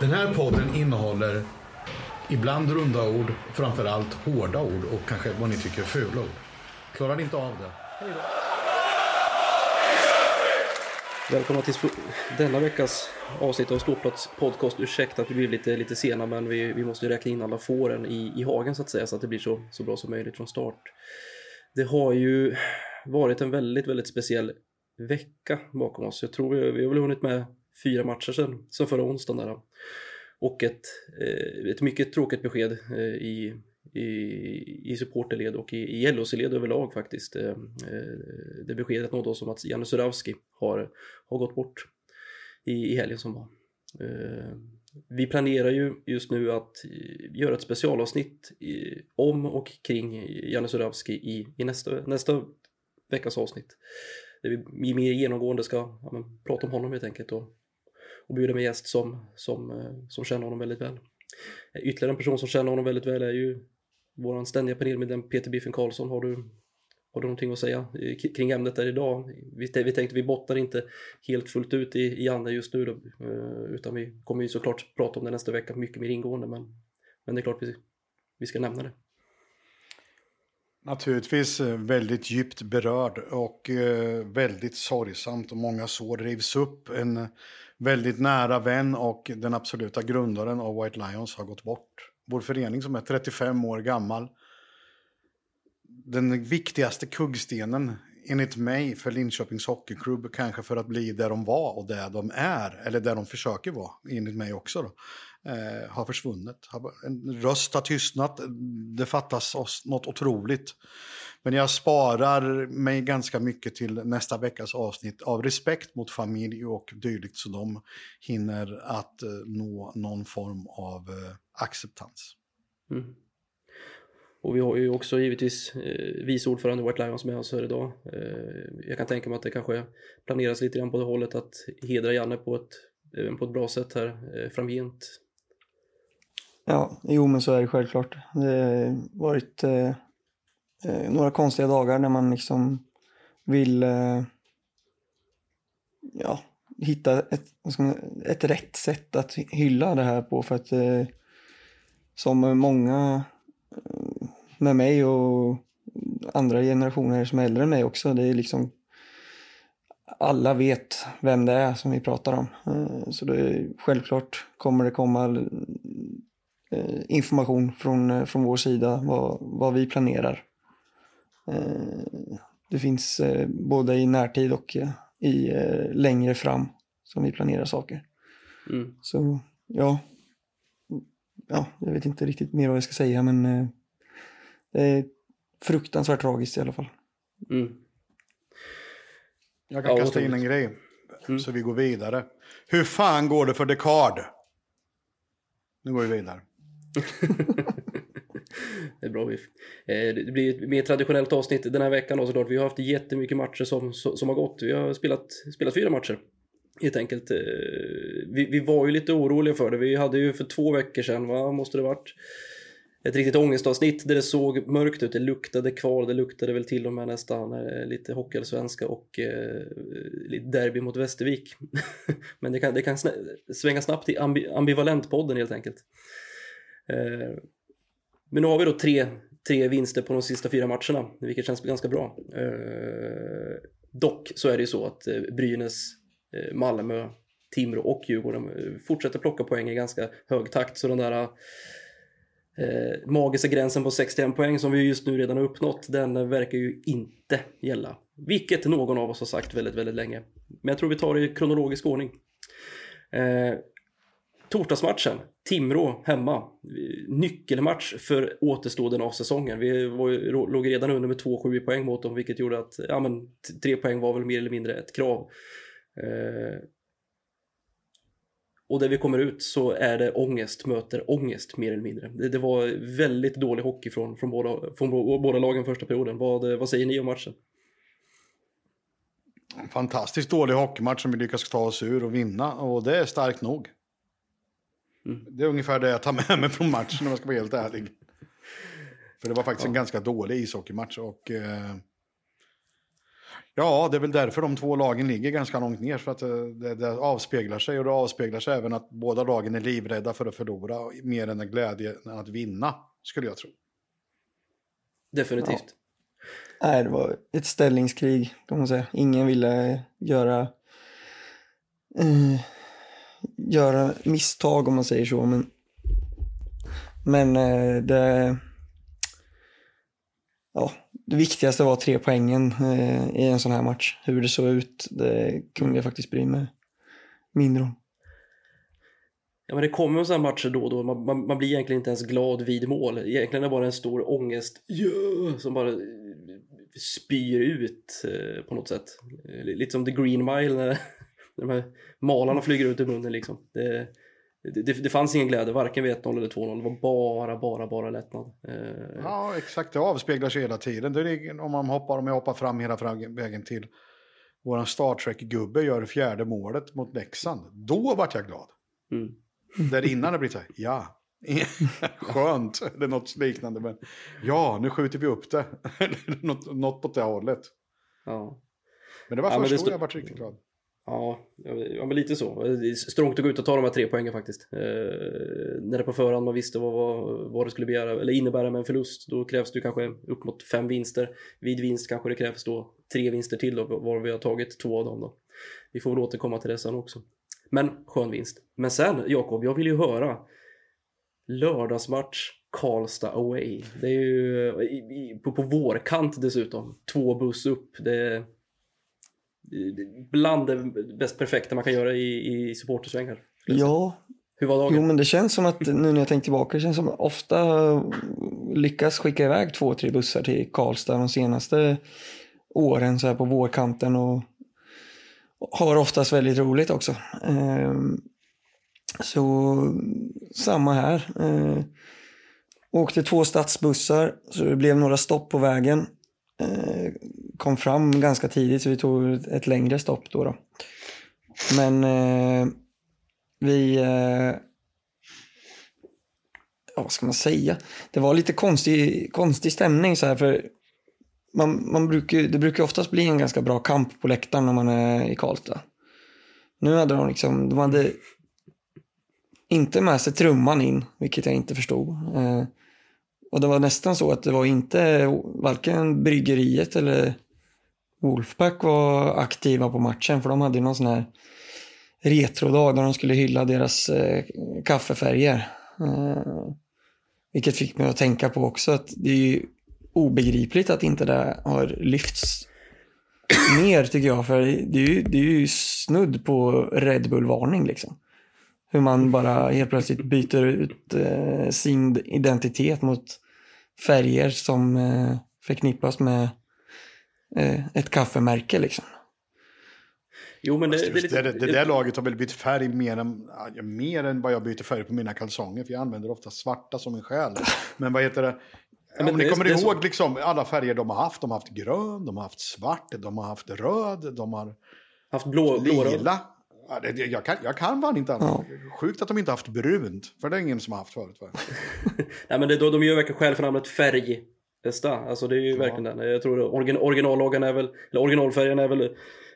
Den här podden innehåller ibland runda ord, framförallt hårda ord och kanske vad ni tycker är fula ord. Klarar ni inte av det? Hej då. Välkomna till denna veckas avsnitt av Ståplats podcast. Ursäkta att vi blir lite, lite sena men vi, vi måste räkna in alla fåren i, i hagen så att säga så att det blir så, så bra som möjligt från start. Det har ju varit en väldigt, väldigt speciell vecka bakom oss. Jag tror vi, vi har väl hunnit med fyra matcher sedan, sedan förra onsdagen där. Och ett, eh, ett mycket tråkigt besked eh, i, i, i supporterled och i, i LHC-led överlag faktiskt. Eh, eh, det beskedet nådde oss om att Janne Surawski har, har gått bort i, i helgen som var. Eh, vi planerar ju just nu att eh, göra ett specialavsnitt i, om och kring Janne Surawski i, i nästa, nästa veckas avsnitt. Där vi mer genomgående ska ja, men, prata om honom helt enkelt och och bjuda med gäst som, som, eh, som känner honom väldigt väl. Eh, ytterligare en person som känner honom väldigt väl är ju vår ständiga panelmedlem Peter Biffen Karlsson. Har du, har du någonting att säga kring ämnet där idag? Vi, vi tänkte vi bottnar inte helt fullt ut i, i Janne just nu då, eh, utan vi kommer ju såklart prata om det nästa vecka mycket mer ingående men, men det är klart vi, vi ska nämna det. Naturligtvis väldigt djupt berörd och väldigt sorgsamt och många sår rivs upp. En väldigt nära vän och den absoluta grundaren av White Lions har gått bort. Vår förening som är 35 år gammal. Den viktigaste kuggstenen enligt mig för Linköpings Hockeyklubb kanske för att bli där de var och där de är, eller där de försöker vara, enligt mig också då, eh, har försvunnit. En röst har tystnat, det fattas oss något otroligt. Men jag sparar mig ganska mycket till nästa veckas avsnitt av respekt mot familj och dylikt så de hinner att eh, nå någon form av eh, acceptans. Mm. Och vi har ju också givetvis eh, vice ordförande White Lions med oss här idag. Eh, jag kan tänka mig att det kanske planeras lite grann på det hållet att hedra Janne på ett, även på ett bra sätt här eh, framgent. Ja, jo men så är det självklart. Det har varit eh, några konstiga dagar när man liksom vill eh, ja, hitta ett, man, ett rätt sätt att hylla det här på för att eh, som många eh, med mig och andra generationer som är äldre än mig också, det är liksom alla vet vem det är som vi pratar om. Eh, så det är, självklart kommer det komma eh, information från, från vår sida vad, vad vi planerar. Eh, det finns eh, både i närtid och eh, i längre fram som vi planerar saker. Mm. Så ja, ja, jag vet inte riktigt mer vad jag ska säga men det är fruktansvärt tragiskt i alla fall. Mm. Jag kan ja, kasta in en grej mm. så vi går vidare. Hur fan går det för Descartes? Nu går vi vidare. det är bra biff. Eh, det blir ett mer traditionellt avsnitt den här veckan då såklart. Vi har haft jättemycket matcher som, som har gått. Vi har spelat, spelat fyra matcher. Helt enkelt. Eh, vi, vi var ju lite oroliga för det. Vi hade ju för två veckor sedan, vad måste det varit? Ett riktigt ångestavsnitt där det såg mörkt ut. Det luktade kvar. Det luktade väl till och med nästan eh, lite hockeyallsvenska och eh, lite derby mot Västervik. Men det kan, det kan svänga snabbt i ambi, helt enkelt. Eh, men nu har vi då tre, tre vinster på de sista fyra matcherna, vilket känns ganska bra. Eh, dock så är det ju så att eh, Brynäs, eh, Malmö, Timrå och Djurgården eh, fortsätter plocka poäng i ganska hög takt. Så den där eh, magiska gränsen på 61 poäng som vi just nu redan har uppnått, den verkar ju inte gälla. Vilket någon av oss har sagt väldigt, väldigt länge. Men jag tror vi tar det i kronologisk ordning. Eh, Torsdagsmatchen, Timrå hemma. Nyckelmatch för återstoden av säsongen. Vi var, låg redan under med 2-7 i poäng mot dem vilket gjorde att ja, men, tre poäng var väl mer eller mindre ett krav. Eh, och där vi kommer ut så är det ångest möter ångest mer eller mindre. Det, det var väldigt dålig hockey från, från, båda, från båda lagen första perioden. Vad, eh, vad säger ni om matchen? Fantastiskt dålig hockeymatch som vi lyckas ta oss ur och vinna och det är starkt nog. Mm. Det är ungefär det jag tar med mig från matchen om jag ska vara helt ärlig. För det var faktiskt ja. en ganska dålig ishockeymatch och... Eh, Ja, det är väl därför de två lagen ligger ganska långt ner. För att eh, det, det avspeglar sig och det avspeglar sig även att båda lagen är livrädda för att förlora. Mer än en glädje än att vinna, skulle jag tro. Definitivt. Nej, det var ett ställningskrig kan man säga. Ingen ville göra, eh, göra misstag om man säger så. Men, men eh, det, ja, det viktigaste var tre poängen eh, i en sån här match. Hur det såg ut, det kunde jag faktiskt bry mig mindre om. Ja, men det kommer sådana matcher då och då. Man, man, man, blir egentligen inte ens glad vid mål. Egentligen är det bara en stor ångest yeah! som bara eh, spyr ut eh, på något sätt. Lite som The Green Mile när de här malarna flyger ut i munnen liksom. Det, det, det, fanns ingen glädje, varken vid 1-0 eller 2-0. Det var bara, bara, bara lättnad. Eh. Ja, exakt. Det avspeglar sig hela tiden. Det är, om, man hoppar, om jag hoppar fram hela vägen till vår Star Trek-gubbe gör fjärde målet mot Leksand. Då vart jag glad. Mm. Där innan det blir så här, ja, skönt, eller något liknande. Men ja, nu skjuter vi upp det. något, något på det hållet. Ja. Men det var ja, först då jag vart riktigt glad. Ja, ja men lite så. Strångt att gå ut och ta de här tre poängen faktiskt. Eh, när det på förhand man visste vad, vad, vad det skulle begära, eller innebära med en förlust, då krävs det kanske upp mot fem vinster. Vid vinst kanske det krävs då tre vinster till då, var vi har tagit två av dem då. Vi får väl återkomma till det sen också. Men skön vinst. Men sen Jakob, jag vill ju höra lördagsmatch Karlstad away. Det är ju på, på vårkant dessutom. Två buss upp. Det är bland det bäst perfekta man kan göra i, i supportersvängar. Ja. Hur var dagen? Jo, men det känns som att nu när jag tänker tillbaka, det känns som att ofta lyckas skicka iväg två, tre bussar till Karlstad de senaste åren så här på vårkanten och har oftast väldigt roligt också. Ehm, så samma här. Ehm, åkte två stadsbussar så det blev några stopp på vägen. Kom fram ganska tidigt så vi tog ett längre stopp då. då. Men eh, vi... Eh, ja, vad ska man säga? Det var lite konstig, konstig stämning så här för man, man brukar, det brukar oftast bli en ganska bra kamp på läktaren när man är i Karlstad. Nu hade de liksom, de hade inte med sig trumman in, vilket jag inte förstod. Eh, och det var nästan så att det var inte varken bryggeriet eller Wolfpack var aktiva på matchen för de hade någon sån här retrodag där de skulle hylla deras eh, kaffefärger. Eh, vilket fick mig att tänka på också att det är ju obegripligt att inte det har lyfts mer tycker jag. För det är ju, det är ju snudd på Red Bull-varning liksom. Hur man bara helt plötsligt byter ut eh, sin identitet mot färger som eh, förknippas med eh, ett kaffemärke liksom. Jo, men det, det, det, det, det där laget har väl bytt färg mer än, mer än vad jag byter färg på mina kalsonger. För jag använder ofta svarta som en själ. Men vad heter det? Ja, Om ni kommer ihåg så... liksom, alla färger de har haft. De har haft grön, de har haft svart, de har haft röd, de har haft blå, lila. Ja, det, jag, kan, jag kan fan inte annat. Ja. Sjukt att de inte har haft brunt. För det är ingen som har haft förut. Nej, men det, de, de gör verkligen skäl för namnet färgbästa. Alltså det är ju ja. verkligen den. Jag tror origin, originalloggan är väl, eller originalfärgen är väl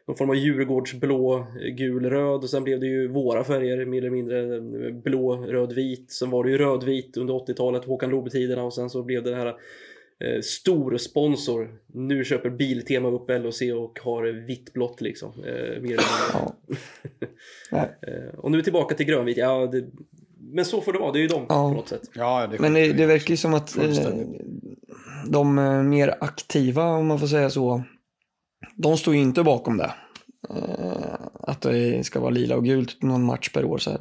någon form av Djurgårdsblå, gul, röd och sen blev det ju våra färger mer eller mindre blå, röd, vit. Sen var det ju rödvit under 80-talet, Håkan Loob-tiderna och sen så blev det det här eh, stor sponsor. Nu köper Biltema upp LOC och har vitt blått liksom. Eh, mer ja. eh, och nu tillbaka till grönvit. Ja, det, men så får det vara, det är ju de ja. på något sätt. Ja, det men det, det verkar ju som att eh, de eh, mer aktiva, om man får säga så, de står ju inte bakom det. Eh, att det ska vara lila och gult någon match per år. Så här.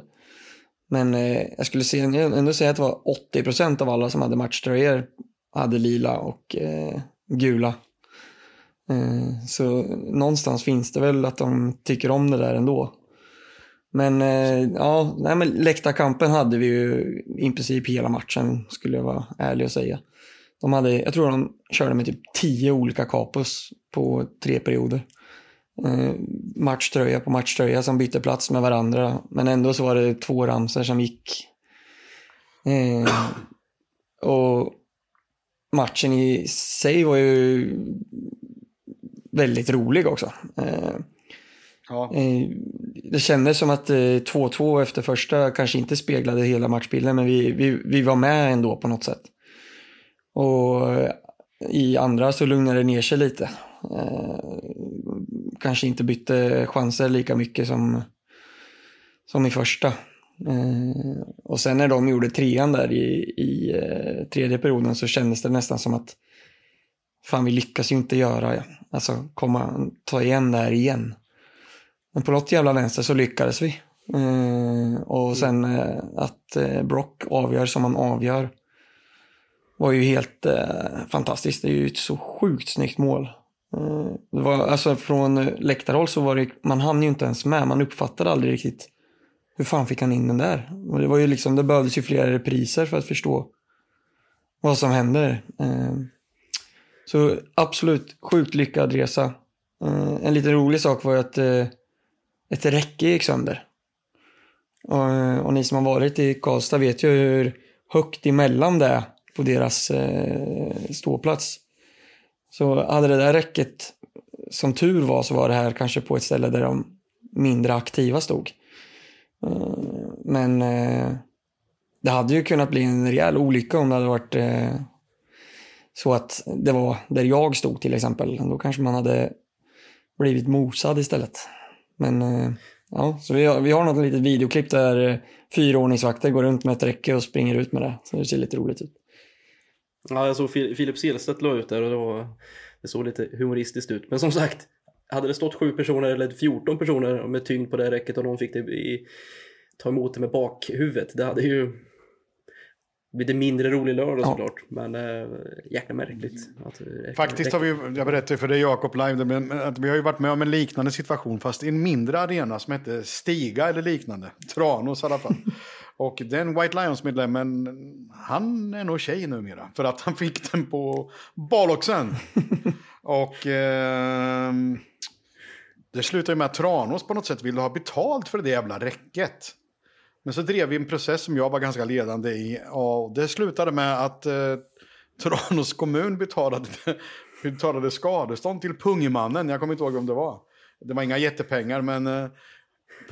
Men eh, jag skulle se, ändå säga att det var 80 procent av alla som hade matchtröjor hade lila och gula. Så någonstans finns det väl att de tycker om det där ändå. Men ja, nej, men läktarkampen hade vi ju i princip hela matchen skulle jag vara ärlig och säga. De hade, jag tror de körde med typ tio olika kapus på tre perioder. Eh, matchtröja på matchtröja som bytte plats med varandra. Men ändå så var det två ramser som gick. Eh, och matchen i sig var ju väldigt rolig också. Eh, Ja. Eh, Det kändes som att eh, 2-2 efter första kanske inte speglade hela matchbilden, men vi, vi, vi var med ändå på något sätt. Och eh, i andra så lugnade det ner sig lite. Eh, kanske inte bytte chanser lika mycket som, som i första. Eh, och sen när de gjorde trean där i, i tredje perioden så kändes det nästan som att fan vi lyckas ju inte göra, alltså komma, ta igen det här igen. Men på något jävla vänster så lyckades vi. Och sen att Brock avgör som han avgör var ju helt eh, fantastiskt. Det är ju ett så sjukt snyggt mål. Eh, det var, alltså från läktarhåll så var det, man hann ju inte ens med. Man uppfattade aldrig riktigt hur fan fick han in den där? Och det var ju liksom, det behövdes ju flera repriser för att förstå vad som händer. Eh, så absolut sjukt lyckad resa. Eh, en liten rolig sak var ju att eh, ett räcke gick sönder. Och, eh, och ni som har varit i Karlstad vet ju hur högt emellan det är på deras eh, ståplats. Så hade det där räcket, som tur var så var det här kanske på ett ställe där de mindre aktiva stod. Eh, men eh, det hade ju kunnat bli en rejäl olycka om det hade varit eh, så att det var där jag stod till exempel. Då kanske man hade blivit mosad istället. Men eh, ja, så vi har, vi har något litet videoklipp där eh, fyra ordningsvakter går runt med ett räcke och springer ut med det. Så det ser lite roligt ut. Ja, jag såg Fil- Filip Selstedt la ut där och det, var, det såg lite humoristiskt ut. Men som sagt, hade det stått sju personer eller 14 personer med tyngd på det räcket och någon fick det i, ta emot det med bakhuvudet, det hade ju blivit mindre rolig lördag Ja. såklart. Men äh, jäkla märkligt. Att, det- Faktiskt har vi, jag berättade för dig Jakob live, men att vi har ju varit med om en liknande situation fast i en mindre arena som hette Stiga eller liknande. Tranås i alla fall. Och den White Lions-medlemmen, han är nog tjej numera. För att han fick den på baloxen. Och ehm, det slutade med att Tranås på något sätt ville ha betalt för det jävla räcket. Men så drev vi en process som jag var ganska ledande i. Och det slutade med att eh, Tranås kommun betalade, betalade skadestånd till Pungmannen. Jag kommer inte ihåg vem det var. Det var inga jättepengar, men eh,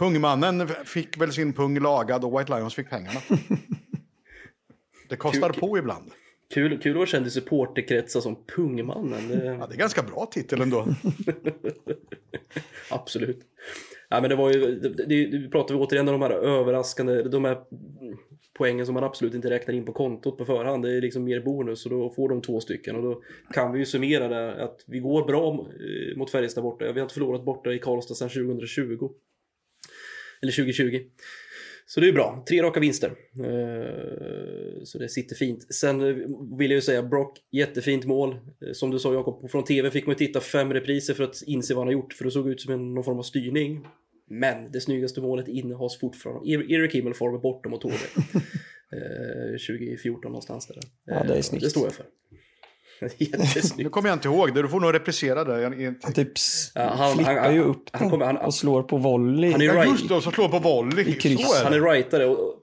Pungmannen fick väl sin pung lagad och White Lions fick pengarna. Det kostar Kul- på ibland. Kul, kul att vara känd i supporterkretsar som Pungmannen. Det, Ja, det är ganska bra titel ändå. Absolut. Ja, men det var ju, det, det, det pratar vi återigen om de här överraskande, de här poängen som man absolut inte räknar in på kontot på förhand. Det är liksom mer bonus och då får de två stycken och då kan vi ju summera det att vi går bra eh, mot Färjestad borta. Vi har inte förlorat borta i Karlstad sedan 2020. Eller 2020. Så det är bra. Tre raka vinster. Eh, Så det sitter fint. Sen eh, vill jag ju säga Brock, jättefint mål. Eh, Som du sa Jakob, från TV fick man titta fem repriser för att inse vad han har gjort. För det såg ut som en, någon form av styrning. Men det snyggaste målet innehas fortfarande. Er- Erik Himmelfarber HV. Eh, 2014 någonstans där. Ja, det är snyggt. Det står jag för. Nu Jättesnyggt. kommer jag inte ihåg det, du får nog reprisera det. Jag- jag- Han typ Ja, han- flippar han- ju upp han den kommer- han- och slår på volley. Han är Ja, just det, så slår på volley. I kryss. Så är Han är rightare och,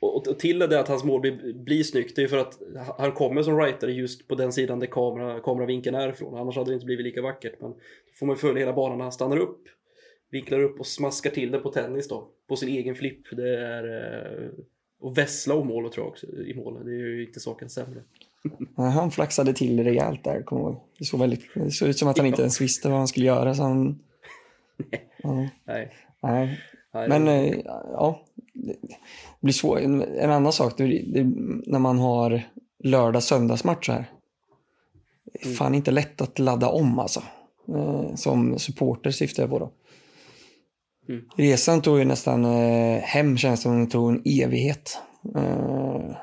och, och till det att hans mål blir, blir snyggt det är för att han kommer som rightare just på den sidan där kamera, kameravinkeln är ifrån. Annars hade det inte blivit lika vackert. Men då får man följa hela banan när han stannar upp, vinklar upp och smaskar till det på tennis då. På sin egen flipp. Det är... eh, Och vässla om målet tror jag också i målet. Det är ju inte saken sämre. Han flaxade till rejält där, kommer jag ihåg. Det såg, väldigt, det såg ut som att han inte ens visste vad han skulle göra. Så han, ja, Nej. nej. Men eh, ja, det blir svårt. En, en annan sak, det, det, när man har lördag söndagsmatch här. Det är fan inte lätt att ladda om alltså. Eh, som supporter syftar jag på då. Mm. Resan tog ju nästan eh, hem känns det som den tog en evighet. Eh,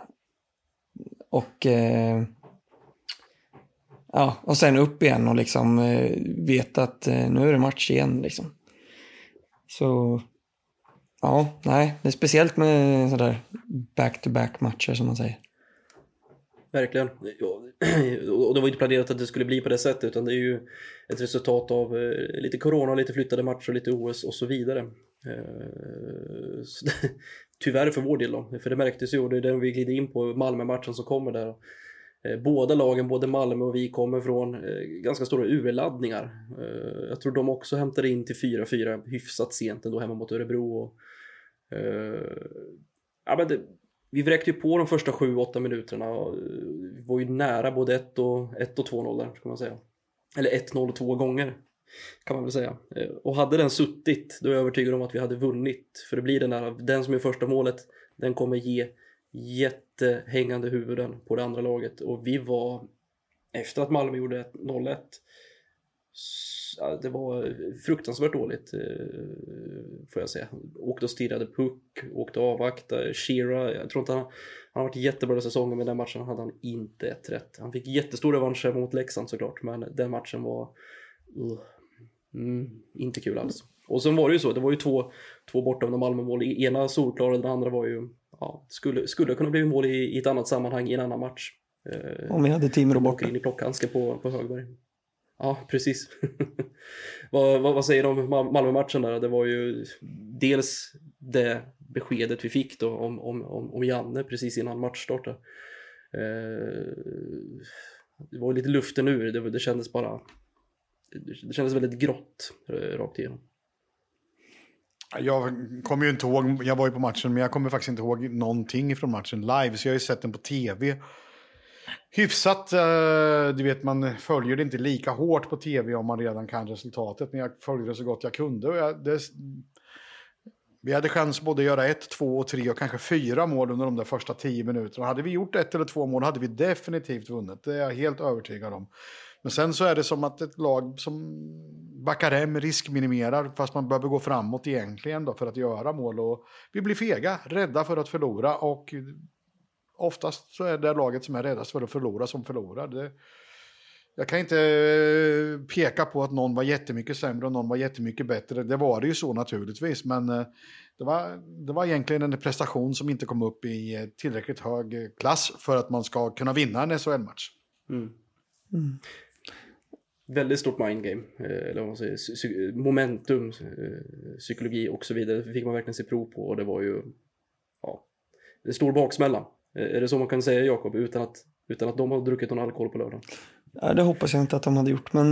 och eh, ja, och sen upp igen och liksom eh, veta att eh, nu är det match igen liksom. Så Ja, nej, det är speciellt med sådär back-to-back matcher som man säger. Verkligen. Ja, Och det var inte planerat att det skulle bli på det sättet utan det är ju ett resultat av eh, lite corona, lite flyttade matcher, lite OS och så vidare. Eh, tyvärr för vår del då, för det märktes ju och det är den vi glider in på, Malmö-matchen som kommer där. Eh, båda lagen, både Malmö och vi, kommer från eh, ganska stora urladdningar. Jag tror de också hämtade in till 4-4 hyfsat sent ändå hemma mot Örebro. Och, ja, men det, vi vräkte ju på de första 7-8 minuterna. Och, vi var ju nära både 1 och, 1 och 2-0 där, ska man säga. Eller 1-0 två gånger, kan man väl säga. Eh, och hade den suttit, då är jag övertygad om att vi hade vunnit. För det blir den där, den som är första målet, den kommer ge jättehängande huvuden på det andra laget och vi var efter att Malmö gjorde 0-1 det var fruktansvärt dåligt eh, får jag säga. Åkte och stirrade puck, åkte och avvaktade. Shira, jag tror inte han, han har varit jättebra i säsongen men den matchen hade han inte ett rätt. Han fick jättestor revansch mot Leksand såklart men den matchen var uh, mm, inte kul alls. Och sen var det ju så, det var ju två, två bortdömda Malmö-mål. Ena solklara, den andra var ju ja, skulle, skulle kunna bli mål i, i ett annat sammanhang i en annan match. Eh, Om vi hade Timrå borta. in i plockhandsken på, på Högberg. Ja, precis. vad, vad, vad, säger du om Malmö-matchen där? Det var ju dels det beskedet vi fick då om, om, om, om Janne precis innan matchstart. Eh, det var lite luften ur, det, det kändes bara... Det kändes väldigt grått eh, rakt igenom. Jag kommer ju inte ihåg, jag var ju på matchen, men jag kommer faktiskt inte ihåg någonting från matchen live. Så jag har ju sett den på tv. Hyfsat, eh, du vet man följer det inte lika hårt på tv om man redan kan resultatet. Men jag följde det så gott jag kunde. Och jag, det, vi hade chans både att göra ett, två och tre och kanske fyra mål under de där första tio minuterna. Hade vi gjort ett eller två mål hade vi definitivt vunnit. Det är jag helt övertygad om. Men sen så är det som att ett lag som backar hem riskminimerar fast man behöver gå framåt egentligen då för att göra mål. Och vi blir fega, rädda för att förlora och oftast så är det laget som är räddast för att förlora som förlorar. Det, jag kan inte peka på att någon var jättemycket sämre och någon var jättemycket bättre. Det var det ju så naturligtvis, men eh, det var, det var egentligen en prestation som inte kom upp i tillräckligt hög klass för att man ska kunna vinna en SHL-match. Mm. Mm väldigt stort mindgame, eh, eller vad man säger, momentum, eh, psykologi och så vidare. Det fick man verkligen se prov på och det var ju ja, en stor baksmälla. Eh, är det så man kan säga Jakob, utan att, utan att de har druckit någon alkohol på lördagen? Ja, det hoppas jag inte att de hade gjort, men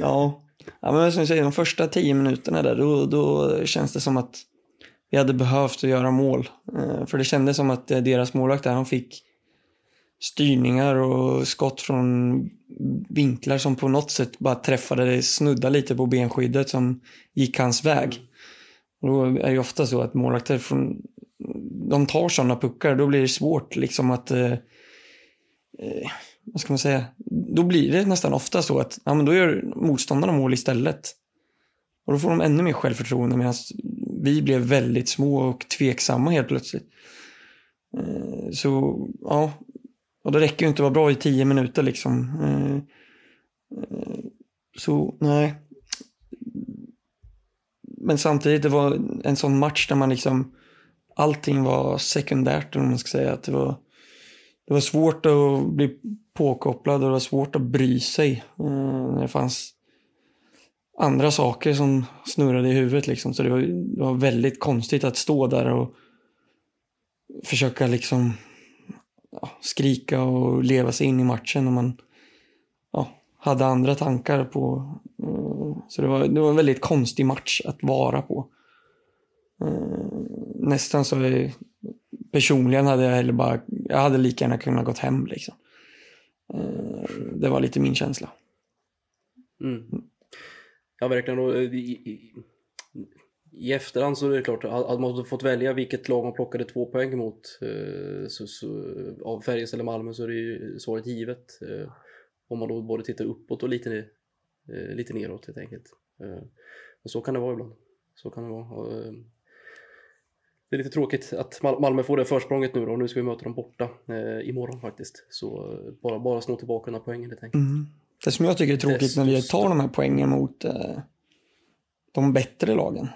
ja. ja. men som jag säger, de första tio minuterna där, då, då känns det som att vi hade behövt att göra mål. För det kändes som att deras målvakt där, han fick styrningar och skott från vinklar som på något sätt bara träffade, snudda lite på benskyddet som gick hans väg. Och då är det ofta så att målvakter från, de tar sådana puckar, då blir det svårt liksom att eh, eh, vad ska man säga, då blir det nästan ofta så att ja, men då gör motståndarna mål istället. Och då får de ännu mer självförtroende medan vi blev väldigt små och tveksamma helt plötsligt. Eh, så ja, och det räcker ju inte att vara bra i tio minuter liksom. Eh, eh, så nej. Men samtidigt, det var en sån match där man liksom allting var sekundärt om man ska säga. Att det, var, det var svårt att bli påkopplad och det var svårt att bry sig. Eh, när det fanns andra saker som snurrade i huvudet liksom. Så det var, det var väldigt konstigt att stå där och försöka liksom ja, skrika och leva sig in i matchen och man ja, hade andra tankar på. Eh, så det var, det var en väldigt konstig match att vara på. Eh, nästan så jag, personligen hade jag heller bara, jag hade lika gärna kunnat gått hem liksom. Eh, det var lite min känsla. Mm. Ja, verkligen. I, efterhand så är det klart, hade man fått välja vilket lag man plockade två poäng mot eh, så, så, av Färjestad eller Malmö så är det ju svaret givet. Eh, om man då både tittar uppåt och lite, eh, lite neråt helt enkelt. Men så kan det vara ibland. Så kan det vara. Det är lite tråkigt att Malmö får det försprånget nu då. Nu ska vi möta dem borta imorgon faktiskt. Så bara, bara snå tillbaka här poängen helt enkelt. Mm. Det som jag tycker är tråkigt när vi tar de här poängen mot de bättre lagen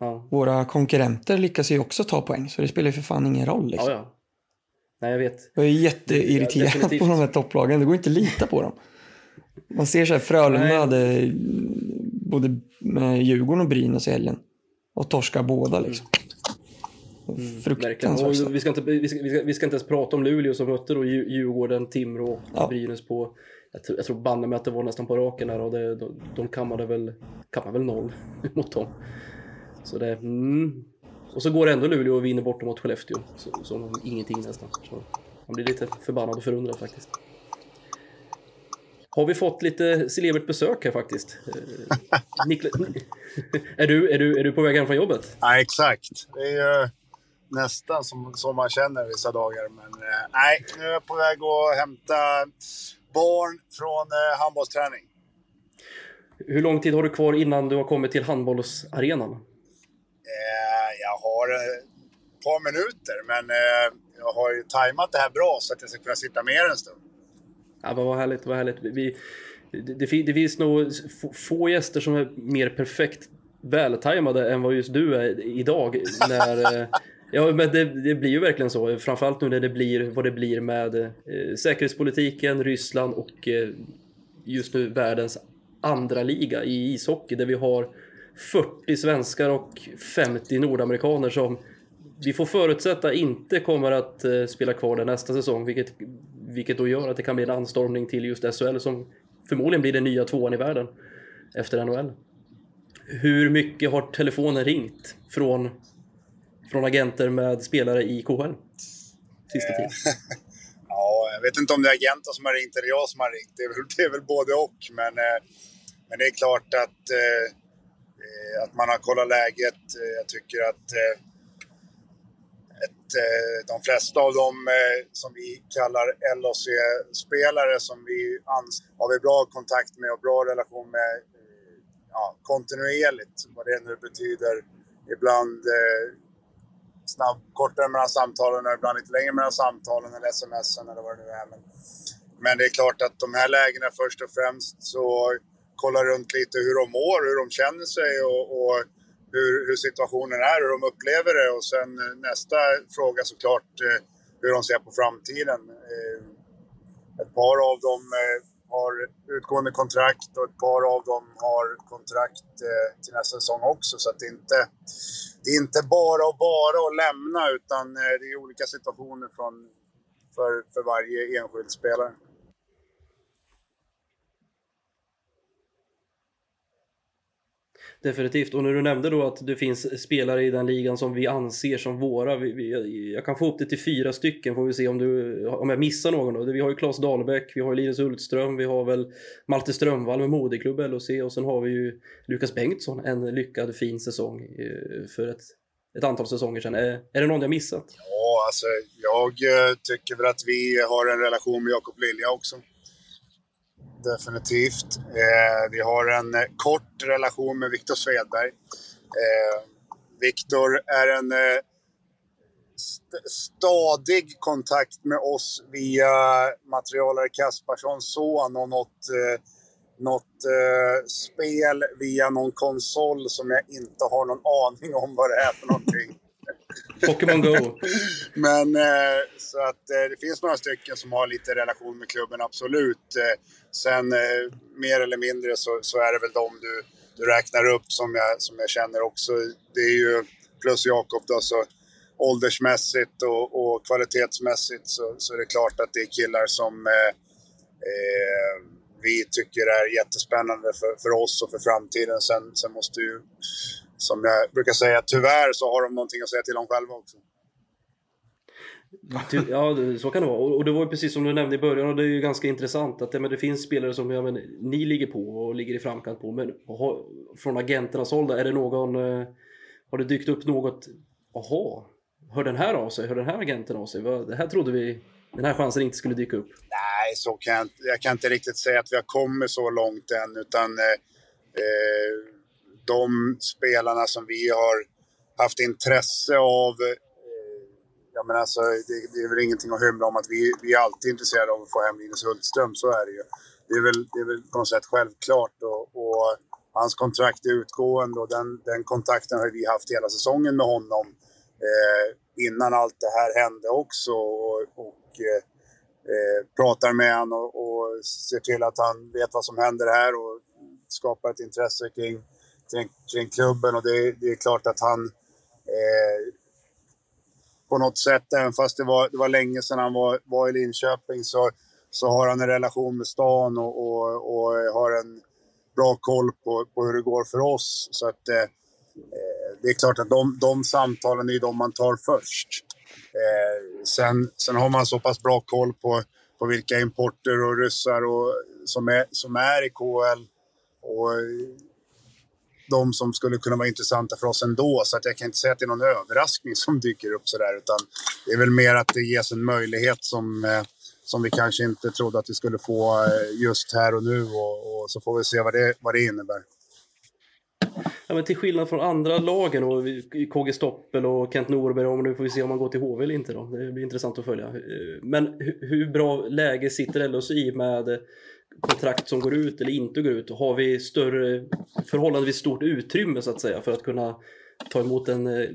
Ja. Våra konkurrenter lyckas ju också ta poäng, så det spelar ju för fan ingen roll. Liksom. Ja, ja. Nej, jag vet. Jag är jätteirriterad ja, på de här topplagen. Det går inte att lita på dem. Man ser så här, Frölunda hade både med Djurgården och Brynäs i helgen. Och torskar båda liksom. Mm, Fruktansvärt starkt. vi, ska inte, vi, ska, vi, ska, vi ska inte ens prata om Luleå som mötte då Dju- Djurgården, Timrå och Ja. Brynäs på jag tror, jag tror banne mig att det var nästan på raken där och det, de, de kammade väl, kammade väl noll mot dem. Så det, mm. Och så går ändå Luleå och vinner borta mot Skellefteå. Som om ingenting nästan. Så man blir lite förbannad och förundrad faktiskt. Har vi fått lite celebert besök här faktiskt? Eh, Niklas, är, du, är, du, är du på väg hem från jobbet? Ja, exakt. Det är ju nästan som, som man känner vissa dagar. Men eh, nej, nu är jag på väg att hämta barn från eh, handbollsträning. Hur lång tid har du kvar innan du har kommit till handbollsarenan? Bara ett par minuter, men eh, jag har ju tajmat det här bra så att jag ska kunna sitta med er en stund. Ja, vad härligt, vad härligt. Vi, det, det, finns nog få, gäster som är mer perfekt vältajmade än vad just du är idag. När, eh, ja, men det, det blir ju verkligen så. Framförallt nu när det blir vad det blir med eh, säkerhetspolitiken, Ryssland och eh, just nu världens andra liga i ishockey där vi har 40 svenskar och 50 nordamerikaner som vi får förutsätta inte kommer att eh, spela kvar där nästa säsong, vilket, vilket då gör att det kan bli en anstormning till just SHL som förmodligen blir den nya tvåan i världen efter NHL. Hur mycket har telefonen ringt från, från agenter med spelare i KHL? Sista tiden. Ja, jag vet inte om det är agenten som har ringt eller jag som har ringt. Det är väl, det är väl både och. Men, eh, men det är klart att, eh, Eh, att man har kollat läget. Eh, Jag tycker att eh, ett, eh, de flesta av dem eh, som vi kallar LHC-spelare som vi ans- har vi bra kontakt med och bra relation med eh, ja, kontinuerligt. Vad det nu betyder. Ibland eh, snabb, kortare mellan samtalen och ibland lite längre mellan samtalen eller smsen eller vad det nu är. Men, men det är klart att de här lägena först och främst så kolla runt lite hur de mår, hur de känner sig och, och hur, hur situationen är, hur de upplever det. Och sen eh, nästa fråga såklart eh, hur de ser på framtiden. Eh, Ett par av dem eh, har utgående kontrakt och ett par av dem har kontrakt eh, till nästa säsong också. Så att det är inte, det är inte bara och bara att lämna utan eh, det är olika situationer från, för, för varje enskild spelare. Definitivt. Och när du nämnde då att det finns spelare i den ligan som vi anser som våra. Vi, vi, jag kan få upp det till fyra stycken, får vi se om, du, om jag missar någon då. Vi har ju Claes Dahlbäck, vi har Linus Hultström, vi har väl Malte Strömvall med moderklubb LHC och sen har vi ju Lukas Bengtsson, en lyckad fin säsong eh, för ett, ett antal säsonger sedan. Är, är det någon jag missat? Ja, alltså jag eh, tycker väl att vi har en relation med Jakob Lilja också. Definitivt. Eh, vi har en eh, kort relation med Viktor Svedberg. Eh, Viktor är en eh, st- stadig kontakt med oss via materialare Kasparssons son och något, eh, något eh, spel via någon konsol som jag inte har någon aning om vad det är för någonting. Pokémon Go. Men eh, så att eh, det finns några stycken som har lite relation med klubben, absolut. Eh, sen eh, mer eller mindre så, så är det väl de du, du räknar upp som jag, som jag känner också. Det är ju plus Jakob då, så åldersmässigt och, och kvalitetsmässigt så, så är det klart att det är killar som eh, eh, vi tycker är jättespännande för, för oss och för framtiden. Sen, sen måste ju, som jag brukar säga, tyvärr så har de någonting att säga till om själva också. Ja, så kan det vara. Och det var ju precis som du nämnde i början och det är ju ganska intressant att men det finns spelare som ja, men, ni ligger på och ligger i framkant på. Men från agenternas håll, är det någon... eh, Har det dykt upp något? Jaha, hör den här av sig? Hör den här agenten av sig? Det här trodde vi... Den här chansen inte skulle dyka upp. Nej, så kan jag, jag kan inte riktigt säga att vi har kommit så långt än. Utan eh, eh, de spelarna som vi har haft intresse av. Eh, ja, men alltså, det, det är väl ingenting att hymla om att vi, vi är alltid intresserade av att få hem Linus Hultström. Så är det ju. Det är väl, det är väl på något sätt självklart. Och, och hans kontrakt är utgående och den, den kontakten har vi haft hela säsongen med honom. Eh, innan allt det här hände också. Och, och eh, eh, pratar med honom och, och ser till att han vet vad som händer här och skapar ett intresse kring, kring, kring klubben. Och det, det är klart att han eh, på något sätt. Även fast det var, det var länge sedan han var, var i Linköping så, så har han en relation med stan och, och, och har en bra koll på, på hur det går för oss. Så att, eh, eh det är klart att de, de samtalen är de man tar först. Eh, sen, sen har man så pass bra koll på, på vilka importer och ryssar och, som, är, som är i KL och de som skulle kunna vara intressanta för oss ändå. Så att jag kan inte säga att det är någon överraskning som dyker upp sådär. Utan det är väl mer att det ges en möjlighet som, eh, som vi kanske inte trodde att vi skulle få eh, just här och nu. Och, och så får vi se vad det, vad det innebär. Ja, men till skillnad från andra lagen och KG Stoppel och Kent Norberg, och nu får vi se om man går till HV eller inte då. Det blir intressant att följa. Eh, men hur bra läge sitter LHC i med kontrakt som går ut eller inte går ut? Har vi större, förhållandevis stort utrymme så att säga för att kunna ta emot en eh,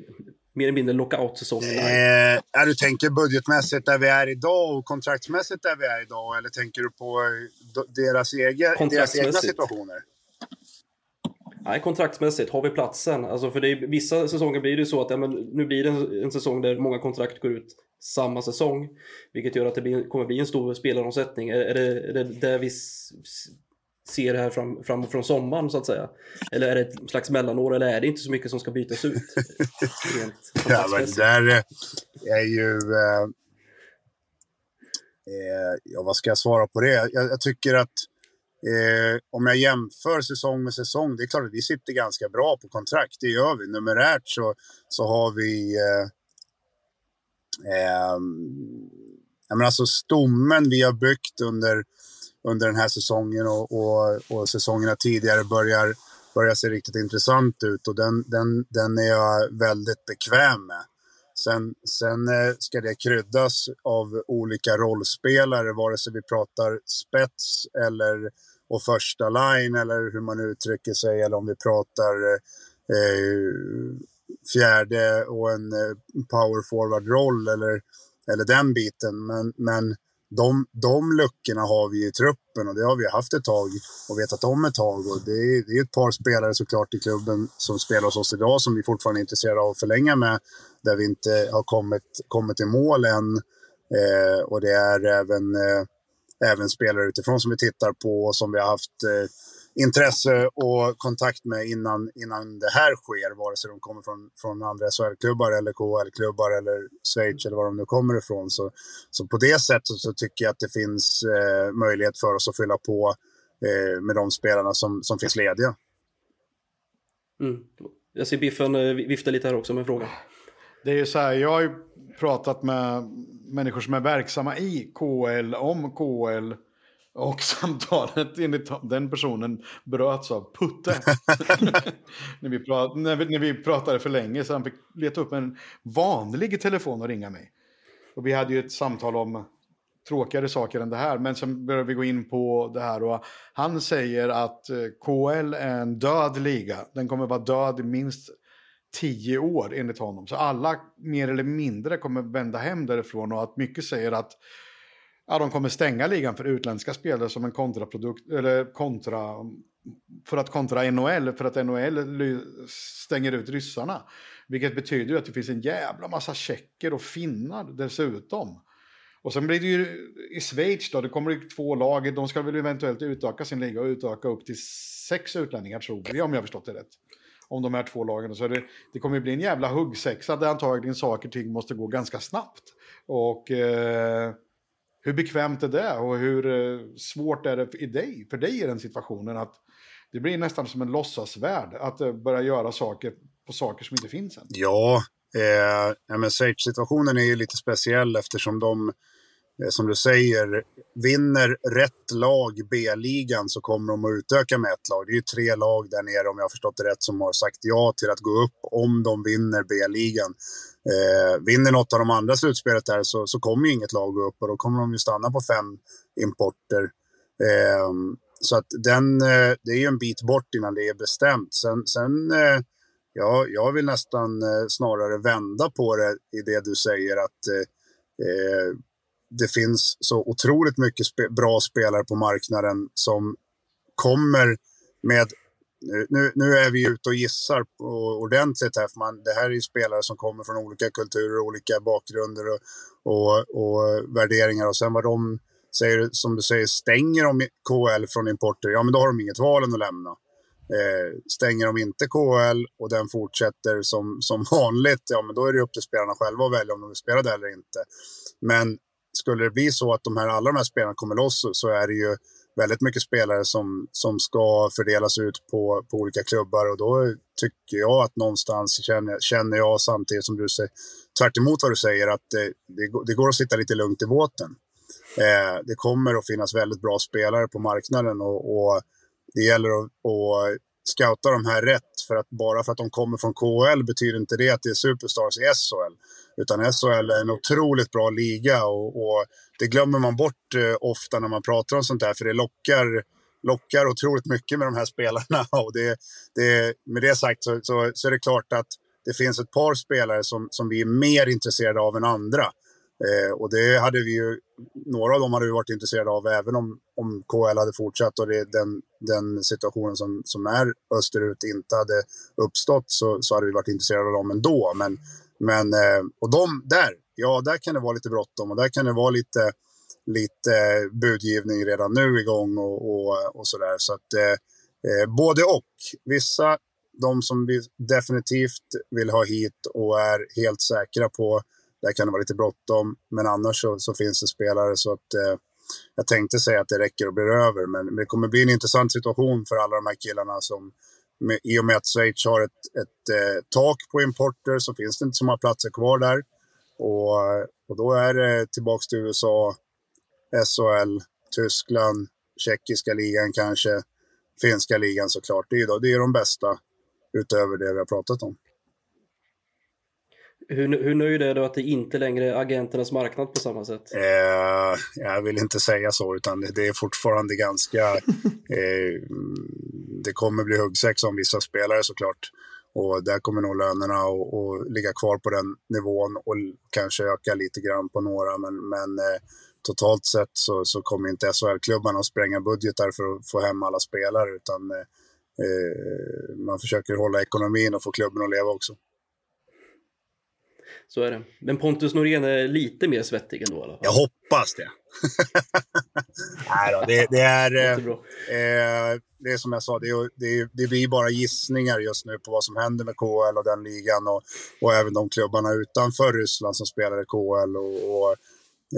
mer eller mindre lockout-säsong? Eh, du tänker budgetmässigt där vi är idag och kontraktsmässigt där vi är idag? Eller tänker du på deras, egen, deras egna situationer? Nej, kontraktsmässigt. Har vi platsen? Alltså för det är, vissa säsonger blir det så att ja, men nu blir det en, en säsong där många kontrakt går ut samma säsong. Vilket gör att det blir, kommer bli en stor spelaromsättning. Är, är, det, är det där vi ser det här fram, fram från sommaren så att säga? Eller är det ett slags mellanår eller är det inte så mycket som ska bytas ut? ja, men där är ju... Eh, eh, ja, vad ska jag svara på det? Jag, jag tycker att Eh, om jag jämför säsong med säsong, det är klart att vi sitter ganska bra på kontrakt, det gör vi. Numerärt så, så har vi... Eh, eh, jag menar alltså stommen vi har byggt under, under den här säsongen och, och, och säsongerna tidigare börjar, börjar se riktigt intressant ut och den, den, den är jag väldigt bekväm med. Sen, sen eh, ska det kryddas av olika rollspelare, vare sig vi pratar spets eller och första line eller hur man uttrycker sig eller om vi pratar eh, fjärde och en eh, power forward-roll eller, eller den biten. Men, men de, de luckorna har vi i truppen och det har vi haft ett tag och vetat om ett tag. Och det, är, det är ett par spelare såklart i klubben som spelar hos oss idag som vi fortfarande är intresserade av att förlänga med. Där vi inte har kommit, kommit i mål än. Eh, och det är även eh, även spelare utifrån som vi tittar på och som vi har haft eh, intresse och kontakt med innan, innan det här sker, vare sig de kommer från, från andra SHL-klubbar eller KHL-klubbar eller Schweiz eller var de nu kommer ifrån. Så, så på det sättet så tycker jag att det finns eh, möjlighet för oss att fylla på eh, med de spelarna som, som finns lediga. Mm. Jag ser Biffen eh, vifta lite här också med frågan. Det är ju så här, jag har ju pratat med människor som är verksamma i KL om KL. Och samtalet enligt den personen bröts av Putte. när, vi prat, när, vi, när vi pratade för länge så han fick leta upp en vanlig telefon och ringa mig. Och vi hade ju ett samtal om tråkigare saker än det här. Men sen börjar vi gå in på det här och han säger att eh, KL är en död liga. Den kommer vara död i minst tio år enligt honom. Så alla mer eller mindre kommer vända hem därifrån och att mycket säger att ja, de kommer stänga ligan för utländska spelare som en kontraprodukt, eller kontra, för att kontra NHL, för att NHL stänger ut ryssarna. Vilket betyder att det finns en jävla massa tjecker och finnar dessutom. Och sen blir det ju i Schweiz då, det kommer ju två lag, de ska väl eventuellt utöka sin liga och utöka upp till sex utlänningar tror jag, om jag har förstått det rätt om de här två lagen. Så det, det kommer bli en jävla huggsexa där antagligen saker och ting måste gå ganska snabbt. Och eh, hur bekvämt är det och hur eh, svårt är det för, dig, för dig i den situationen att det blir nästan som en låtsasvärld att eh, börja göra saker på saker som inte finns än. Ja, eh, men situationen är ju lite speciell eftersom de Eh, Eh, som du säger, vinner rätt lag B-ligan så kommer de att utöka med ett lag. Det är ju tre lag där nere, om jag har förstått det rätt, som har sagt ja till att gå upp om de vinner B-ligan. Eh, vinner något av de andra slutspelet där så, så kommer ju inget lag gå upp och då kommer de ju stanna på fem importer. Eh, så att den, eh, det är ju en bit bort innan det är bestämt. Sen, sen eh, ja, jag vill nästan eh, snarare vända på det i det du säger att eh, eh, det finns så otroligt mycket spe bra spelare på marknaden som kommer med nu, nu, nu, är vi ute och gissar ordentligt här, för man, det här är ju spelare som kommer från olika kulturer, olika bakgrunder och, och, och värderingar. Och sen vad de säger, som du säger, stänger de KL från importer, ja men då har de inget val än att lämna. Eh, stänger de inte KL och den fortsätter som, som vanligt, ja men då är det upp till spelarna själva att välja om de vill spela det eller inte. Men skulle det bli så att de här, alla de här spelarna kommer loss så, är det ju väldigt mycket spelare som, som ska fördelas ut på, på olika klubbar och då tycker jag att någonstans känner, känner jag samtidigt som du säger, tvärt vad du säger, att det, det, det, går att sitta lite lugnt i båten. Eh, det kommer att finnas väldigt bra spelare på marknaden och, och det gäller att, att scouta de här rätt. För att bara för att de kommer från KHL betyder inte det att det är superstars i SHL. Utan SHL är en otroligt bra liga och, och det glömmer man bort eh, ofta när man pratar om sånt här. För det lockar, lockar otroligt mycket med de här spelarna. Och det, det, med det sagt så, så, så är det klart att det finns ett par spelare som, som vi är mer intresserade av än andra. Eh, och det hade vi ju, några av dem hade vi varit intresserade av även om, om KL hade fortsatt och det, den, den situationen som, som är österut inte hade uppstått så, så hade vi varit intresserade av dem ändå. Men, men eh, och de där, ja där kan det vara lite bråttom och där kan det vara lite, lite budgivning redan nu igång och, och, och sådär. Så att eh, eh både och. Vissa, de som vi definitivt vill ha hit och är helt säkra på där kan det vara lite bråttom, men annars så, så finns det spelare så att eh, jag tänkte säga att det räcker och blir över, men, det kommer bli en intressant situation för alla de här killarna som med, i och med att Schweiz har ett, ett eh, tak på importer så finns det inte så många platser kvar där. Och, och då är det tillbaks till USA, SHL, Tyskland, tjeckiska ligan kanske, finska ligan såklart. Det är, då, det är de bästa utöver det vi har pratat om. Hur, hur nöjd är du att det inte längre är agenternas marknad på samma sätt? Eh, jag vill inte säga så, utan det är fortfarande ganska... eh, det kommer bli huggsexa om vissa spelare såklart. Och där kommer nog lönerna att ligga kvar på den nivån och kanske öka lite grann på några. Men, men eh, totalt sett så, så kommer inte SHL-klubbarna att spränga budgetar för att få hem alla spelare. Utan eh, eh, man försöker hålla ekonomin och få klubben att leva också. Så är det. Men Pontus Norén är lite mer svettig ändå i alla fall. Jag hoppas det. Nej då, det, det är... Eh, det är som jag sa, det, är, det, det blir bara gissningar just nu på vad som händer med KL och den ligan och, och även de klubbarna utanför Ryssland som spelar i KL. Och, och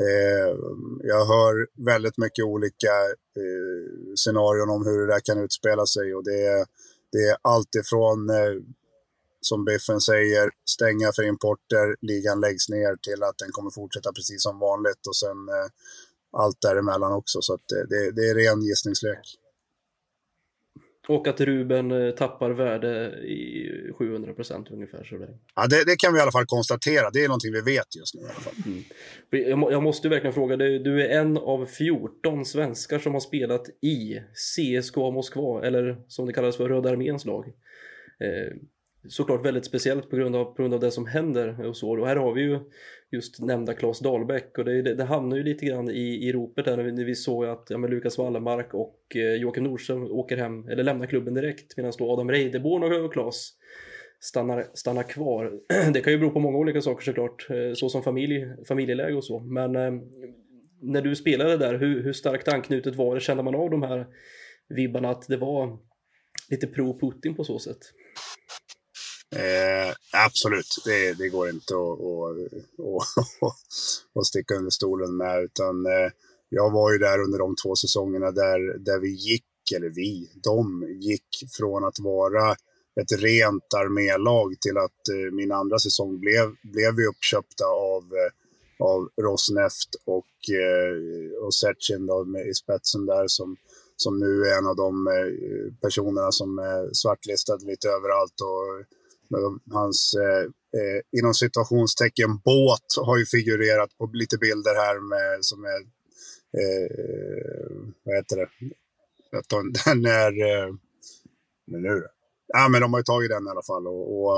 eh, jag hör väldigt mycket olika eh, scenarion om hur det där kan utspela sig och det, det är allt ifrån eh, som Biffen säger, stänga för importer, ligan läggs ner till att den kommer fortsätta precis som vanligt och sen eh, allt däremellan också. Så att det, det är ren gissningslek. Och att Ruben eh, tappar värde i 700 procent ungefär. Så det... Ja, det, det, kan vi i alla fall konstatera. Det är någonting vi vet just nu i alla fall. Mm. Jag, måste verkligen fråga, du är en av 14 svenskar som har spelat i CSKA Moskva, eller som det kallas för Röda arméns lag. Såklart väldigt speciellt på grund av, på grund av det som händer och så. Och här har vi ju just nämnda Claes Dahlbäck och det, det, det hamnar ju lite grann i, i ropet där när vi, när vi såg att ja, Lukas Wallenmark och eh, Joakim Nordström åker hem, eller lämnar klubben direkt medan då Adam Reideborn och Claes stannar, stannar kvar. Det kan ju bero på många olika saker såklart, eh, så som familj, familjeläge och så. Men eh, när du spelade där, hur, hur starkt anknutet var det? Kände man av de här vibbarna att det var lite pro-Putin på så sätt? Eh, absolut, det, det, går inte att, att, att, att sticka under stolen med. Utan, eh, jag var ju där under de två säsongerna där, där vi gick, eller vi, de gick från att vara ett rent armélag till att eh, min andra säsong blev, blev vi uppköpta av, eh, av Rosneft och, eh, och Setchin i spetsen där som, som nu är en av de eh, personerna som är svartlistade lite överallt. Och, Hans, eh, eh, inom situationstecken, båt har ju figurerat på lite bilder här med, som är, eh, vad heter det? Den är, eh, men nu Ja, men de har ju tagit den i alla fall. Och, och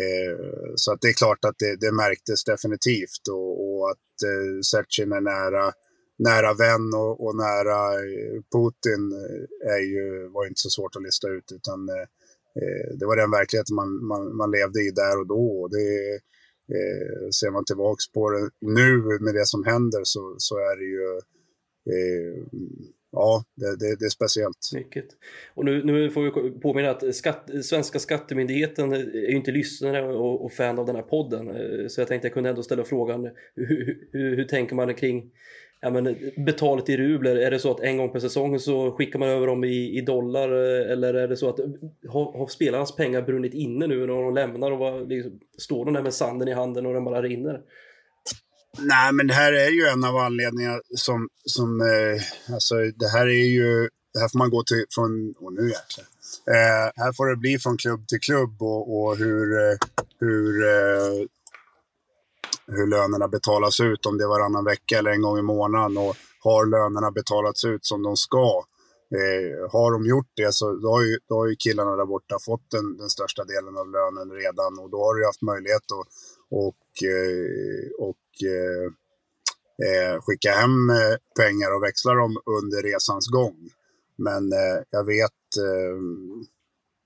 eh, så att det är klart att det, det märktes definitivt och, och att eh, Sercin är nära nära vän och, och nära eh, Putin eh, är ju, var ju inte så svårt att lista ut. Utan eh, Eh, det var den verkligheten man, man, man, levde i där och då. Det, eh, ser man tillbaks på det nu med det som händer så, så är det ju eh, ja, det, det, det, är speciellt. Mycket. Och nu, nu får vi påminna att skatt, svenska skattemyndigheten är ju inte lyssnare och, och, fan av den här podden. Eh, så jag tänkte jag kunde ändå ställa frågan, hur, hur, hur tänker man kring ja, men, eh, betalet i rubler? Är det så att en gång per säsong så skickar man över dem i, i dollar eh, eller är det så att eh, har, har spelarnas pengar brunnit inne nu när de lämnar och var, liksom, står de där med sanden i handen och den bara rinner? Nej, men det här är ju en av anledningarna som, som eh, alltså det här är ju, det här får man gå till från, och nu jäklar. Eh, här får det bli från klubb till klubb och, och hur, eh, hur, eh, hur lönerna betalas ut, om det är varannan vecka eller en gång i månaden och har lönerna betalats ut som de ska. Eh, har de gjort det så då har, ju, då har ju killarna där borta fått den, den största delen av lönen redan och då har du haft möjlighet att och, eh, och, och eh, skicka hem eh, pengar och växla dem under resans gång. Men jag vet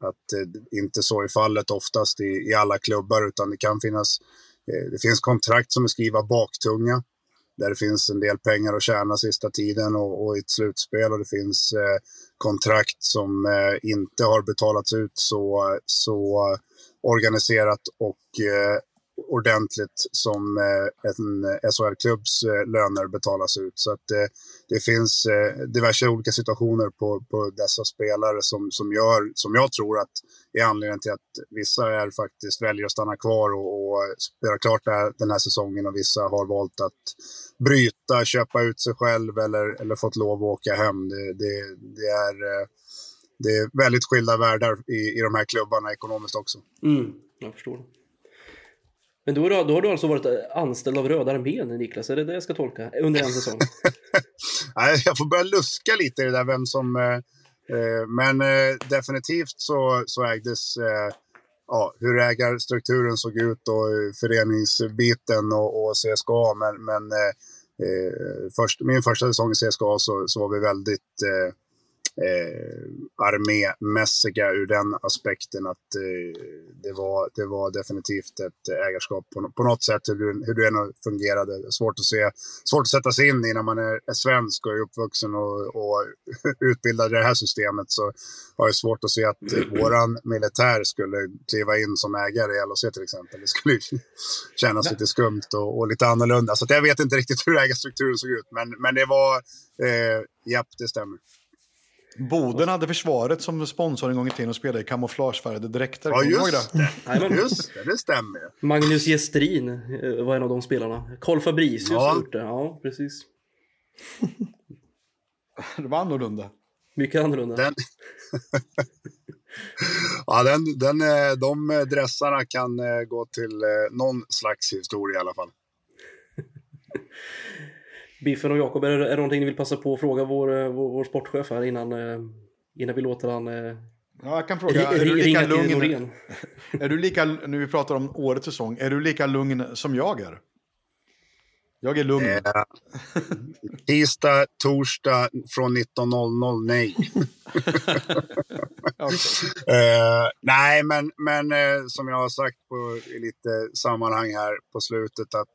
att det inte så är fallet oftast i, i alla klubbar utan det kan finnas Eh, det finns kontrakt som är skriva baktunga där det finns en del pengar att tjäna sista tiden och, och i ett slutspel och det finns eh, kontrakt som eh, inte har betalats ut så, så eh, organiserat och eh, ordentligt som eh, en eh, SHL-klubbs eh, löner betalas ut. Så att det, det finns diverse olika situationer på, på dessa spelare som, som, gör, som jag tror att är anledningen till att vissa är faktiskt väljer att stanna kvar och, och spela klart den här säsongen och vissa har valt att bryta, köpa ut sig själv eller, eller fått lov att åka hem. Det, det, det är, det är väldigt skilda världar i, i de här klubbarna ekonomiskt också. Mm, jag förstår. Men då, då har du alltså varit eh, anställd av Röda armén, Niklas? Är det det jag ska tolka? Under en säsong? Nej, jag får börja luska lite i det där vem som... Eh, eh, men eh, definitivt så, så ägdes... Eh, ja, hur ägarstrukturen såg ut och föreningsbiten och, och CSKA. Men, men eh, eh, först, min första säsong i CSKA så, så var vi väldigt eh, armémässiga ur den aspekten att eh, det, var, det var definitivt ett ägarskap på, på något sätt hur, hur det än fungerade. Svårt att, se, svårt att sätta sig in i när man är, är svensk och är uppvuxen och, och utbildad i det här systemet så har jag svårt att se att våran militär skulle kliva in som ägare i LHC till exempel. Det skulle kännas lite skumt och, och lite annorlunda. Så jag vet inte riktigt hur ägarstrukturen såg ut. Men, men det var, eh, japp, det stämmer. Boden hade försvaret som sponsor en gång i tiden och spelade i kamouflagefärgade dräkter. Ja, just det. just det. Det stämmer. Magnus Gestrin eh, var en av de spelarna. Karl Fabricius ja. har gjort det. Ja, precis. det var annorlunda. Mycket annorlunda. Den... ja, den, den, eh, de dressarna kan eh, gå till någon slags historia i alla fall. Biffen och Jakob, är, är det någonting ni vill passa på att fråga vår, eh, vår, vår sportchef här innan, eh, innan vi låter han eh, Ja, jag kan fråga, är du lika lugn? Är du lika, nu vi pratar om årets säsong, är du lika lugn som jag är? Jag är lugn. Eh, tisdag, torsdag från 19.00, nej. okay. eh, nej, men, men eh, som jag har sagt på, i lite sammanhang här på slutet att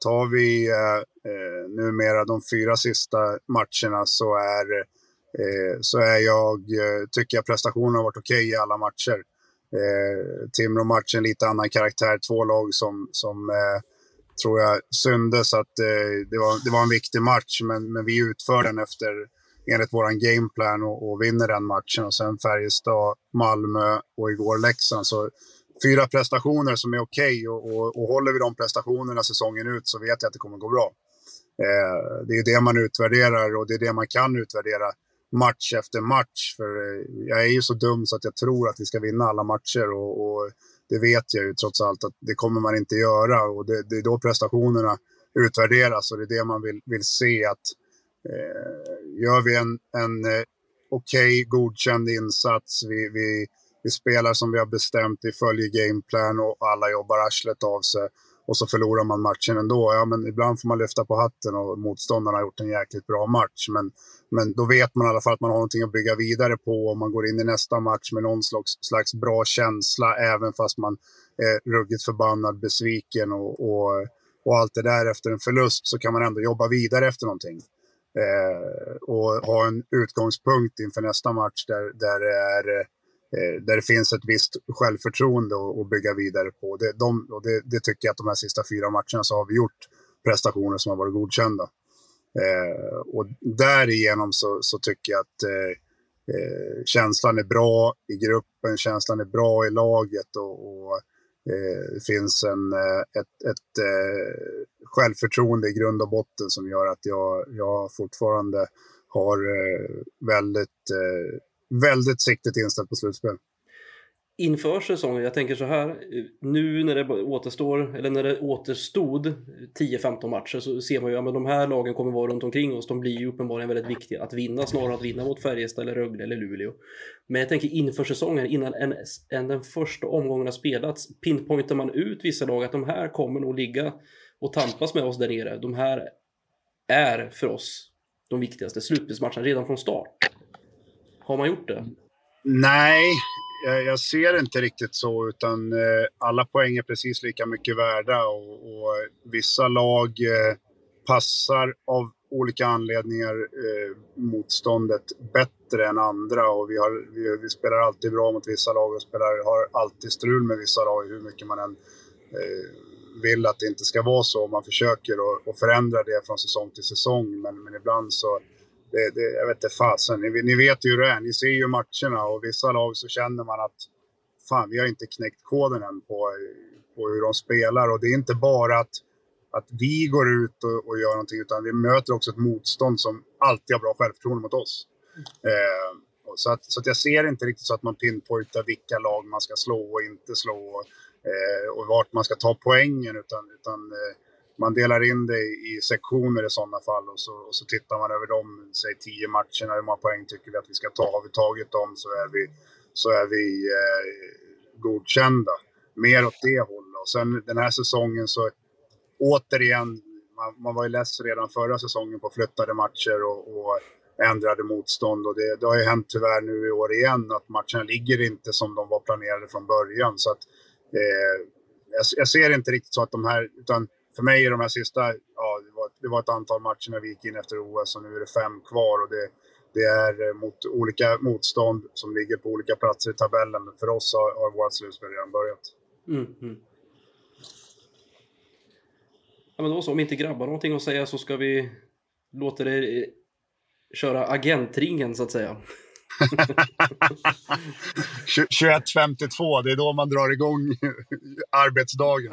tar vi eh, eh, numera de fyra sista matcherna så är, eh, så är jag, eh, tycker jag prestationen har varit okej okay i alla matcher. Eh, Timrå-matchen lite annan karaktär, två lag som, som eh, tror jag syndes att eh, det, var, det var en viktig match, men, men vi utför den efter enligt vår gameplan och, och vinner den matchen. Och sen Färjestad, Malmö och igår Leksand. Så fyra prestationer som är okej okay och, och, och, håller vi de prestationerna säsongen ut så vet jag att det kommer gå bra. Eh, det är det man utvärderar och det är det man kan utvärdera match efter match. För eh, jag är ju så dum så att jag tror att vi ska vinna alla matcher och, och det vet jag ju trots allt att det kommer man inte göra och det, det är då prestationerna utvärderas och det är det man vill, vill se att eh, gör vi en, en eh, okej, okay, godkänd insats, vi, vi vi spelar som vi har bestämt, vi följer gameplan och alla jobbar arslet av sig. och så förlorar man matchen ändå. Ja, men ibland får man lyfta på hatten och motståndarna har gjort en jäkligt bra match. Men, men då vet man i alla fall att man har någonting att bygga vidare på och man går in i nästa match med någon slags, slags bra känsla även fast man är ruggigt förbannad, besviken och, och, och allt det där efter en förlust så kan man ändå jobba vidare efter någonting. Eh, och ha en utgångspunkt inför nästa match där, där det är Eh, Eh, där det finns ett visst självförtroende att bygga vidare på. Det, de, och det, det, tycker jag att de här sista fyra matcherna så har vi gjort prestationer som har varit godkända. Eh, och därigenom så, så tycker jag att eh, eh, känslan är bra i gruppen, känslan är bra i laget och, och eh, det finns en, eh, ett, ett eh, självförtroende i grund och botten som gör att jag, jag fortfarande har eh, väldigt väldigt siktigt inställt på slutspel. Inför säsongen, jag tänker så här, nu när det återstår, eller när det återstod 10-15 matcher så ser man ju att ja, de här lagen kommer vara runt omkring oss. De blir ju uppenbarligen väldigt viktiga att vinna snarare än att vinna mot Färjestad eller Rögle eller Luleå. Men jag tänker inför säsongen, innan en, en den första omgången har spelats, pinpointar man ut vissa lag att de här kommer nog ligga och tampas med oss där nere. De här är för oss de viktigaste slutspelsmatcherna redan från start. Har man gjort det? Nej, jag, jag ser inte riktigt så. Utan eh, alla poäng är precis lika mycket värda. Och, och vissa lag eh, passar av olika anledningar eh, motståndet bättre än andra. Och vi, har, vi, vi, spelar alltid bra mot vissa lag och spelar, har alltid strul med vissa lag hur mycket man än eh, vill att det inte ska vara så. Man försöker att förändra det från säsong till säsong. Men, men ibland så det, det, jag vet inte fasen, ni, ni, vet ju hur det är. Ni ser ju matcherna och vissa lag så känner man att fan, vi har inte knäckt koden än på, på hur de spelar. Och det är inte bara att, att vi går ut och, och gör någonting, utan vi möter också ett motstånd som alltid har bra självförtroende mot oss. Eh, så att, så att jag ser inte riktigt så att man pinpointar vilka lag man ska slå och inte slå eh, och vart man ska ta poängen, utan, utan eh, man delar in det i sektioner i sådana fall och så, och så tittar man över de, säg tio matcherna, hur många poäng tycker vi att vi ska ta? Har vi tagit dem så är vi, så är vi eh, godkända. Mer åt det hållet. Och sen den här säsongen så, återigen, man, man var ju less redan förra säsongen på flyttade matcher och, och ändrade motstånd. Och det, det, har ju hänt tyvärr nu i år igen att matcherna ligger inte som de var planerade från början. Så att, eh, jag, jag, ser inte riktigt så att de här, utan för mig är de här sista, ja, det var, det var ett antal matcher när vi gick in efter OS och nu är det fem kvar. Och det, det är eh, mot olika motstånd som ligger på olika platser i tabellen. Men för oss har, har vårt slutspel redan börjat. Mm, mm. Ja, men då så, om inte grabbar har någonting att säga så ska vi låta dig eh, köra agentringen så att säga. 21.52, det är då man drar igång arbetsdagen.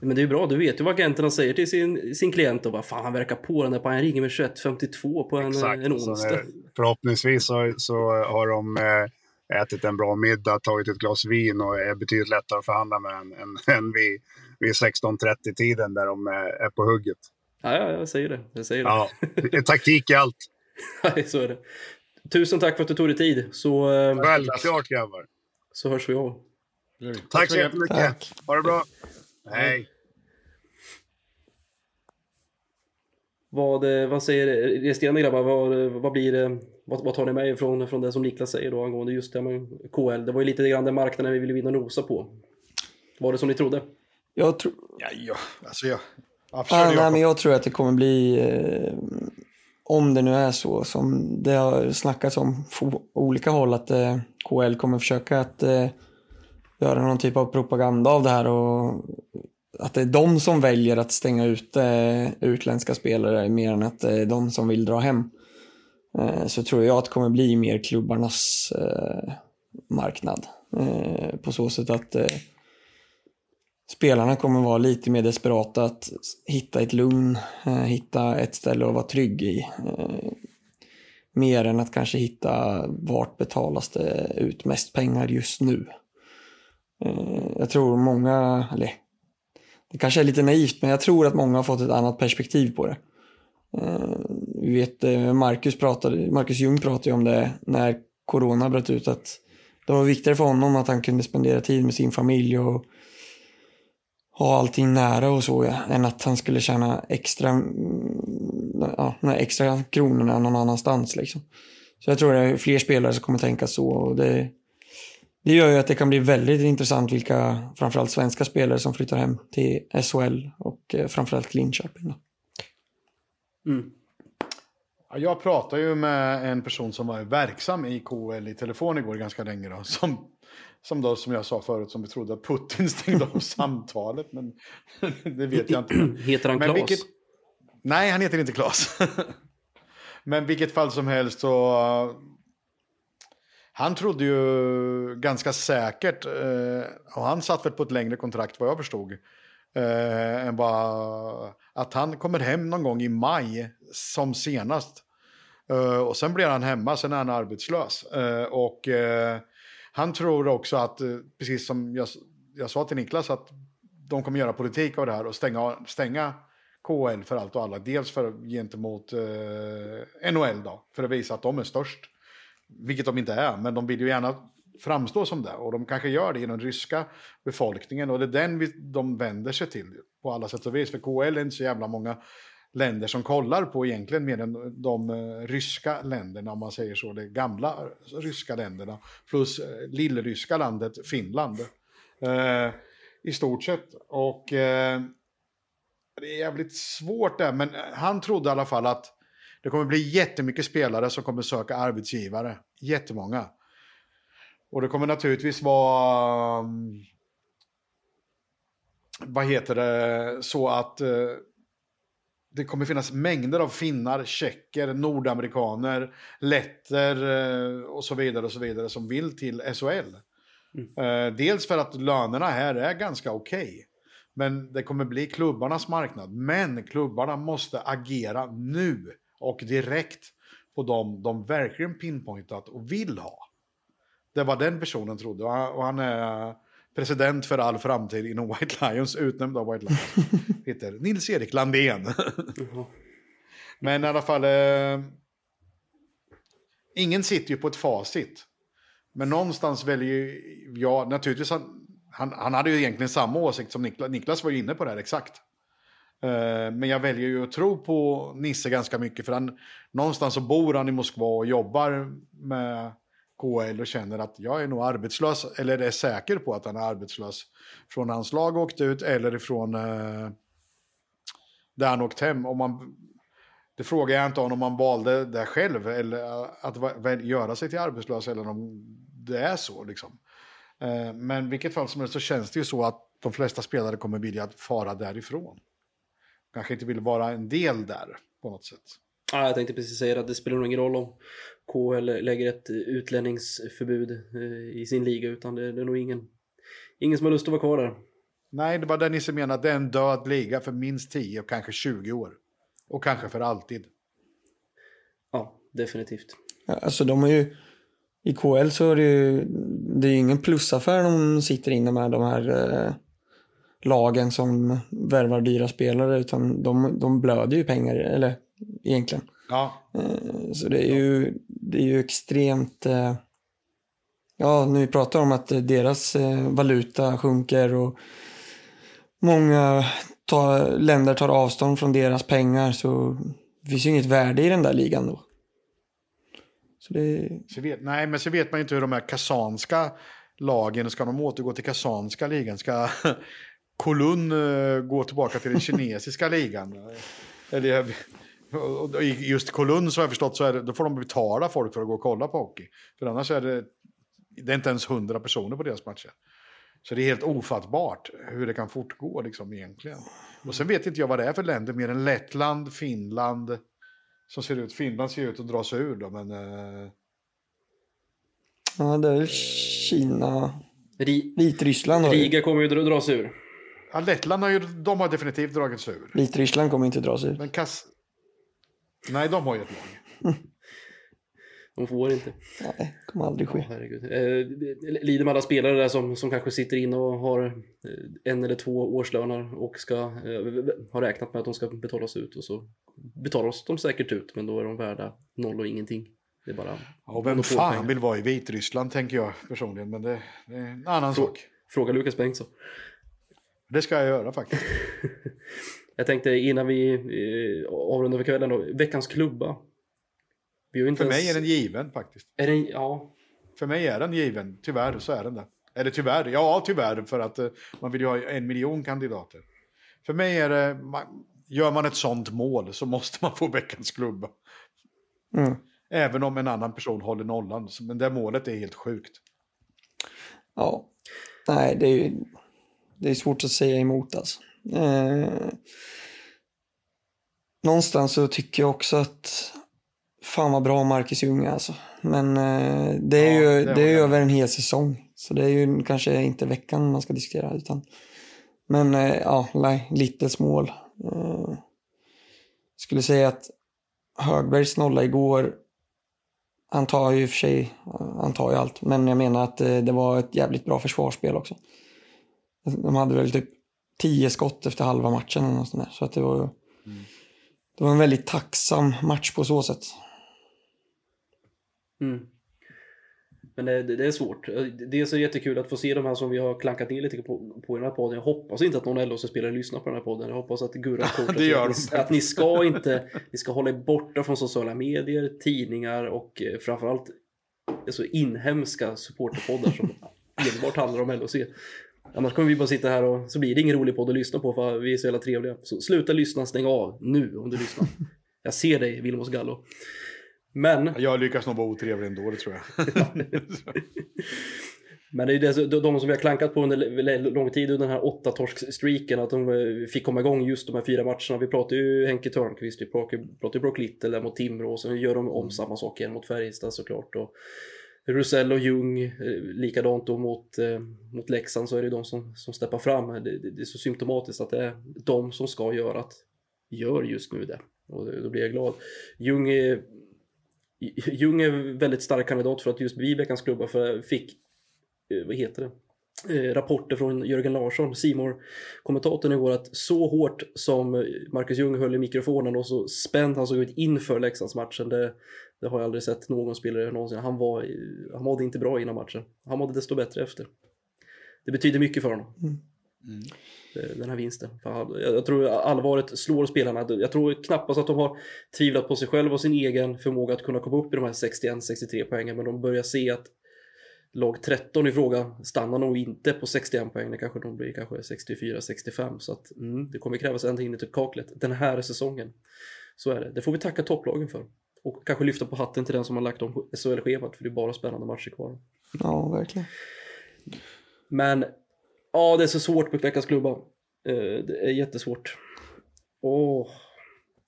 Men det är bra, du vet ju vad agenterna säger till sin, sin klient. Och bara, Fan, han verkar på den där på han ringer med 21.52 på en, en onsdag. förhoppningsvis så, så har de eh, ätit en bra middag, tagit ett glas vin och är betydligt lättare att förhandla med än, än, än vid, vid 16.30-tiden där de är på hugget. Ja, ja, jag säger det. Jag säger det. Ja, taktik är allt. så är det. Tusen tack för att du tog dig tid. Så, eh, Självklart grabbar. Så hörs vi av. Tack, tack så jättemycket. Tack. Ha det bra. Hej. Vad, eh, vad säger resterande grabbar? Vad, vad, blir, vad, vad tar ni med från, från det som Niklas säger då angående just det med KL? Det var ju lite grann den marknaden vi ville vinna nosa på. Var det som ni trodde? Jag tror... Ja, ja. Alltså jag... Ah, nej, men jag tror att det kommer bli eh, om det nu är så som det har snackats om på olika håll att eh, KL kommer försöka att eh, göra någon typ av propaganda av det här och att det är de som väljer att stänga ut eh, utländska spelare mer än att det är de som vill dra hem. Eh, så tror jag att det kommer bli mer klubbarnas eh, marknad. Eh, på så sätt att eh, spelarna kommer vara lite mer desperata att hitta ett lugn, eh, hitta ett ställe att vara trygg i. Eh, mer än att kanske hitta vart betalas det ut mest pengar just nu. Eh, jag tror många, eller det kanske är lite naivt, men jag tror att många har fått ett annat perspektiv på det. Vi vet, Marcus, pratade, Marcus Ljung pratade ju om det när corona bröt ut, att det var viktigare för honom att han kunde spendera tid med sin familj och ha allting nära och så, ja, än att han skulle tjäna extra, mm, ja, de här extra kronorna någon annanstans. Liksom. Så jag tror det är fler spelare som kommer tänka så. Och det, det gör ju att det kan bli väldigt intressant vilka, framförallt svenska spelare som flyttar hem till SHL och eh, framförallt Linköping. Då. Mm. Ja, Jag pratade ju med en person som var verksam i KL i telefon igår ganska länge. Då, som, som, då, som jag sa förut, som vi trodde att Putin stängde av samtalet. Men det vet jag inte. Heter han Klas? vilket- Nej, han heter inte Klas. Men vilket fall som helst så... uh, Han trodde ju ganska säkert, eh, och han satt väl på ett längre kontrakt vad jag förstod, eh, än bara att han kommer hem någon gång i maj som senast. Eh, och sen blir han hemma, sen är han arbetslös. Eh, och eh, han tror också att, eh, precis som jag, jag sa till Niklas, att de kommer göra politik av det här och stänga, stänga KL för allt och alla. Dels för gentemot eh, NHL då, för att visa att de är störst. Vilket de inte är, men de vill ju gärna framstå som det. Och de kanske gör det genom ryska befolkningen. Och det är den vi, de vänder sig till på alla sätt och vis. För KL är inte så jävla många länder som kollar på egentligen mer än de eh, ryska länderna, om man säger så. De gamla eh, ryska länderna. Plus eh, lillryska landet Finland. Eh, I stort sett. Och eh, det är jävligt svårt där, men han trodde i alla fall att det kommer bli jättemycket spelare som kommer söka arbetsgivare. Jättemånga. Och det kommer naturligtvis vara... Mm, vad heter det? Så att eh, det kommer finnas mängder av finnar, tjecker, nordamerikaner, letter eh, och så vidare och så vidare som vill till SHL. Eh, dels för att lönerna här är ganska okej. Men det kommer bli klubbarnas marknad. Men klubbarna måste agera nu och direkt på dem de verkligen pinpointat och vill ha. Det var den personen trodde. Och han är president för all framtid inom White Lions, utnämnd av White Lions. Heter Nils-Erik Landén. Men i alla fall, eh, ingen sitter ju på ett facit. Men någonstans väljer ju jag, naturligtvis, han, han, han hade ju egentligen samma åsikt som Niklas, Niklas var ju inne på det här exakt. Eh, Men jag väljer ju att tro på Nisse ganska mycket för han, någonstans så bor han i Moskva och jobbar med KL och känner att jag är nog arbetslös, eller är säker på att han är arbetslös från hans lag åkte ut eller ifrån eh, där han åkt hem. Om man, det frågar jag inte om han valde det själv eller eh, att väl, göra sig till arbetslös eller om det är så. Liksom. Eh, men vilket fall som helst så känns det ju så att de flesta spelare kommer vilja fara därifrån. Kanske inte vill vara en del där på något sätt. Ja, jag tänkte precis säga att det spelar nog ingen roll om KL lägger ett utlänningsförbud eh, i sin liga utan det, det är nog ingen, ingen som har lust att vara kvar där. Nej, det var det Nisse menade. Det är en död liga för minst 10 och kanske 20 år. Och kanske för alltid. Ja, definitivt. Ja, Alltså de är ju, i KL så är det ju, det är ju ingen plusaffär de sitter inne med de här eh, lagen som värvar dyra spelare utan de, de blöder ju pengar, eller egentligen. Ja, Eh, Så det är ju, det är ju extremt... eh, Ja, vi pratar om att eh, deras valuta sjunker och många tar, länder tar avstånd från deras pengar så det finns ju inget värde i den där ligan då. Så det, så vet, nej, men så vet man ju inte hur de här kasanska lagen, ska de återgå till kasanska ligan? Ska Kolun gå tillbaka till den kinesiska ligan? Eller, jag- och- i just Kolun så har jag förstått så är det, då får de betala folk för att gå och kolla på hockey. För annars är det, det är inte ens hundra personer på deras matcher. Så det är helt ofattbart hur det kan fortgå liksom egentligen. Och sen vet inte jag vad det är för länder mer än Lettland, Finland. Som ser ut, Finland ser ut att dra sig ur då, men... Eh, ja, det är väl Kina, Ri- Vitryssland har. Riga kommer ju dra, dra sig ur. ja, Lettland har ju, de har definitivt dragit sig ur. Vitryssland kommer inte dra sig ur. Men Kass... Nej, de har ju ett lag. De får inte. Nej, kommer aldrig Ja, ske. herregud. Eh, lider med alla spelare där som, som kanske sitter inne och har eh, en eller två årslöner och ska, eh, har räknat med att de ska betalas ut och så betalas de säkert ut men då är de värda noll och ingenting. Det är bara Och vem fan vill vara i Vitryssland tänker jag personligen. Men det, det är en annan sak. Fråga Lukas Bengtsson. Det ska jag göra faktiskt. Jag tänkte innan vi eh, avrundar för kvällen då, veckans klubba. För mig ens- är den given faktiskt. Är den, ja, För mig är den given. Tyvärr så är den det. Eller tyvärr, ja tyvärr för att eh, man vill ju ha en miljon kandidater. För mig är det, man, gör man ett sånt mål så måste man få veckans klubba. Mm. Även om en annan person håller nollan. Men det målet är helt sjukt. Ja, nej det är ju det är svårt att säga emot alltså. Eh, någonstans så tycker jag också att fan vad bra Marcus Ljung är alltså. Men eh, det är Ja, ju, det det är ju över en hel säsong. Så det är ju kanske inte veckan man ska diskutera utan men eh, ja, nej, Littles mål. Eh, skulle säga att Högbergs nolla igår han tar ju i och för sig, han tar ju allt, men jag menar att eh, det var ett jävligt bra försvarsspel också. De hade väl typ tio skott efter halva matchen eller något sånt där. Så att det var, det var en väldigt tacksam match på så sätt. Mm. Men det, det, är svårt. Dels är det jättekul att få se de här som vi har klankat ner lite på, på i den här podden. Jag hoppas inte att någon LHC-spelare lyssnar på den här podden. Jag hoppas att Gurra Det gör att, de. att ni ska inte, ni ska hålla er borta från sociala medier, tidningar och eh, framförallt alltså inhemska supporterpoddar som enbart handlar om LHC. Annars kommer vi bara sitta här och så blir det ingen rolig podd att lyssna på för vi är så jävla trevliga. Så sluta lyssna, stäng av nu om du lyssnar. Jag ser dig, Vilmos Gallo. Men Jag lyckas nog vara otrevlig ändå, det tror jag. Men det är ju de- som vi har klankat på under lång tid under den här åtta torsk-streaken, att de eh, fick komma igång just de här fyra matcherna. Vi pratar ju Henke Törnqvist, vi pratar, ju Brock Little mot Timrå och sen gör de om samma sak igen mot Färjestad såklart. Och Rusell och Ljung, eh, likadant då mot, eh, mot Leksand så är det de som, som steppar fram. Det, det, det är så symptomatiskt att det är de som ska göra att gör just nu det. Och då blir jag glad. Ljung är, Ljung är väldigt stark kandidat för att just bli veckans klubba för jag fick eh, vad heter det? Eh, rapporter från Jörgen Larsson, Simor kommentatorn igår att så hårt som Marcus Ljung höll i mikrofonen och så spänd han såg ut inför Leksandsmatchen det, det har jag aldrig sett någon spelare någonsin. Han, var, han mådde inte bra innan matchen. Han mådde desto bättre efter. Det betyder mycket för honom. Eh, Den här vinsten. Jag tror allvaret slår spelarna. Jag tror knappast att de har tvivlat på sig själva och sin egen förmåga att kunna komma upp i de här 61-63 poängen. Men de börjar se att lag 13 i fråga stannar nog inte på 61 poäng. Det kanske de blir kanske 64-65. Så att mm, det kommer krävas ända in i kaklet den här säsongen. Så är det. Det får vi tacka topplagen för. Och kanske lyfta på hatten till den som har lagt om SHL-schemat. För det är bara spännande matcher kvar. Ja, verkligen. Men ja, det är så svårt på veckans klubba. Eh, Det är jättesvårt. Åh.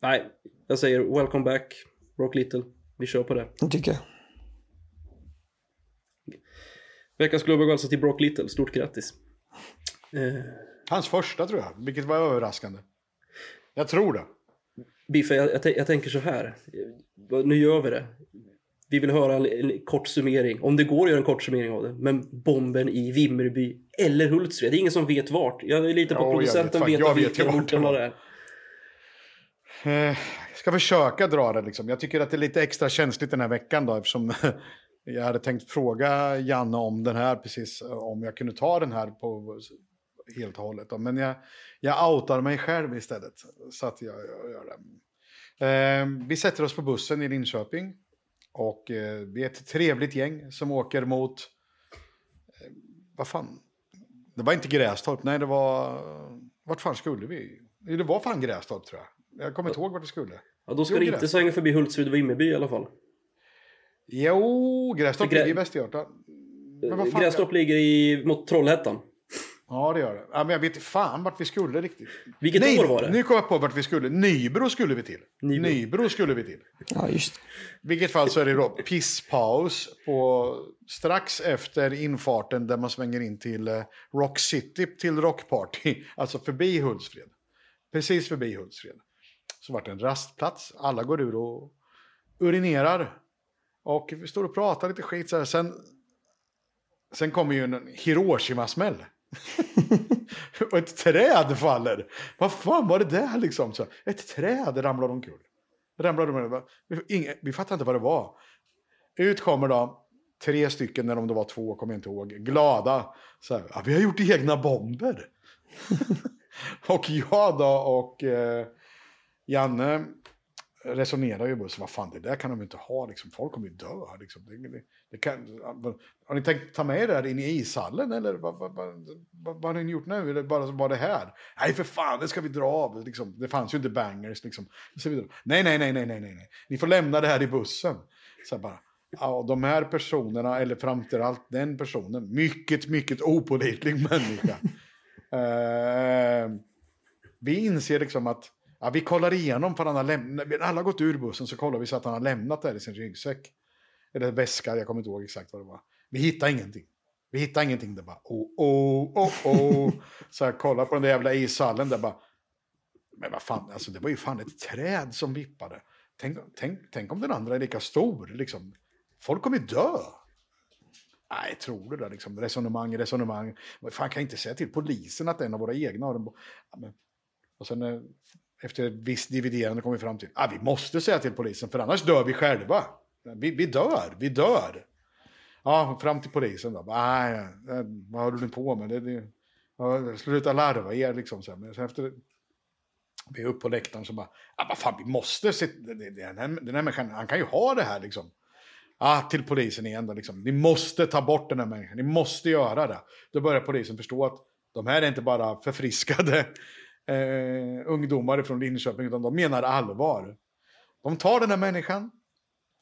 Nej, jag säger welcome back, Rock Little. Vi kör på det. Det tycker jag. Veckans klubba går alltså till Brock Little. Stort grattis. Eh, Hans första tror jag, vilket var överraskande. Jag tror det. Biffe, jag, jag, jag tänker så här. Nu gör vi det. Vi vill höra en, en kort summering. Om det går att göra en kort summering av det. Men bomben i Vimmerby eller Hultsfred. Det är ingen som vet vart. Jag är lite på jag producenten vet. vet, Jag av vet vilken vart är. Eh, Jag ska försöka dra det liksom. Jag tycker att det är lite extra känsligt den här veckan då eftersom jag hade tänkt fråga Janne om den här precis, eh, om jag kunde ta den här på helt och hållet. Då. Men jag, jag outar mig själv istället. Så att jag, jag gör det. Eh, vi sätter oss på bussen i Linköping. Och eh, vi är ett trevligt gäng som åker mot... Eh, vad fan? Det var inte Grästorp, nej det var... Vart fan skulle vi? Det var fan Grästorp tror jag. Jag kommer inte ihåg vart vi skulle. Ja, då ska Jo, det inte svänga förbi Hultsfred och Vimmerby i alla fall. Jo, Grästorp Grä- ligger i Västergötland. Fan- Grästorp ligger i, mot Trollhättan. Ja, det gör det. Ja, men jag vet fan vart vi skulle riktigt. Vilket Nej, år var det? nu kom jag på vart vi skulle. Nybro skulle vi till. Nybro. Nybro, skulle vi till. Ja, just I vilket fall så är det då pisspaus på strax efter infarten där man svänger in till eh, Rock City till Rockparty. Alltså förbi Hultsfred. Precis förbi Hultsfred. Så vart det en rastplats. Alla går ur och urinerar. Och vi står och pratar lite skit så här. Sen, sen kommer ju en Hiroshima-smäll. och ett träd faller. Vad fan var det där liksom? Så, ett träd ramlade omkull. Ramlade omkull. vi, inga, vi fattar inte vad det var. Ut kommer då tre stycken, när de var två, kommer jag inte ihåg, glada. Så här, ja, vi har gjort egna bomber. och jag då och eh, Janne resonerar ju i bussen, vad fan det där kan de inte ha, liksom, folk kommer ju dö. Liksom. Det, det, det kan, har ni tänkt ta med er det här in i ishallen eller vad, vad, vad, vad, har ni gjort nu? Eller bara var det här? Nej för fan, det ska vi dra av. Liksom, det fanns ju inte bangers. Liksom. Nej, nej, nej, nej, nej, nej, ni får lämna det här i bussen. Så bara, ja, de här personerna, eller framförallt den personen, mycket, mycket opolitlig människa. uh, vi inser liksom att Ja, vi kollar igenom för han har lämnat, när alla har gått ur bussen så kollar vi så att han har lämnat det i sin ryggsäck. Eller väska, jag kommer inte ihåg exakt vad det var. Vi hittar ingenting. Vi hittar ingenting. Det bara oh, oh, oh, oh. Så jag kollar på den där jävla ishallen där bara. Men vad fan, alltså det var ju fan ett träd som vippade. Tänk, tänk, tänk om den andra är lika stor, liksom. Folk kommer dö. Nej, tror du det? Liksom. Resonemang, resonemang. Fan, kan jag inte säga till polisen att en av våra egna har en... Ja, men... Och sen efter ett visst dividerande kom vi fram till att ah, vi måste säga till polisen för annars dör vi själva. Vi, vi dör, vi dör. Ja, fram till polisen då. Ah, Nej, vad håller ni på med? Det, det, ja, sluta larva er liksom. Så Men efter vi är uppe på läktaren så bara, ah, vad fan, vi måste se, den här, den här människan, han kan ju ha det här liksom. Ah, till polisen igen då liksom. Ni måste ta bort den här människan, ni måste göra det. Då börjar polisen förstå att de här är inte bara förfriskade eh, ungdomar från Linköping, utan de menar allvar. De tar den här människan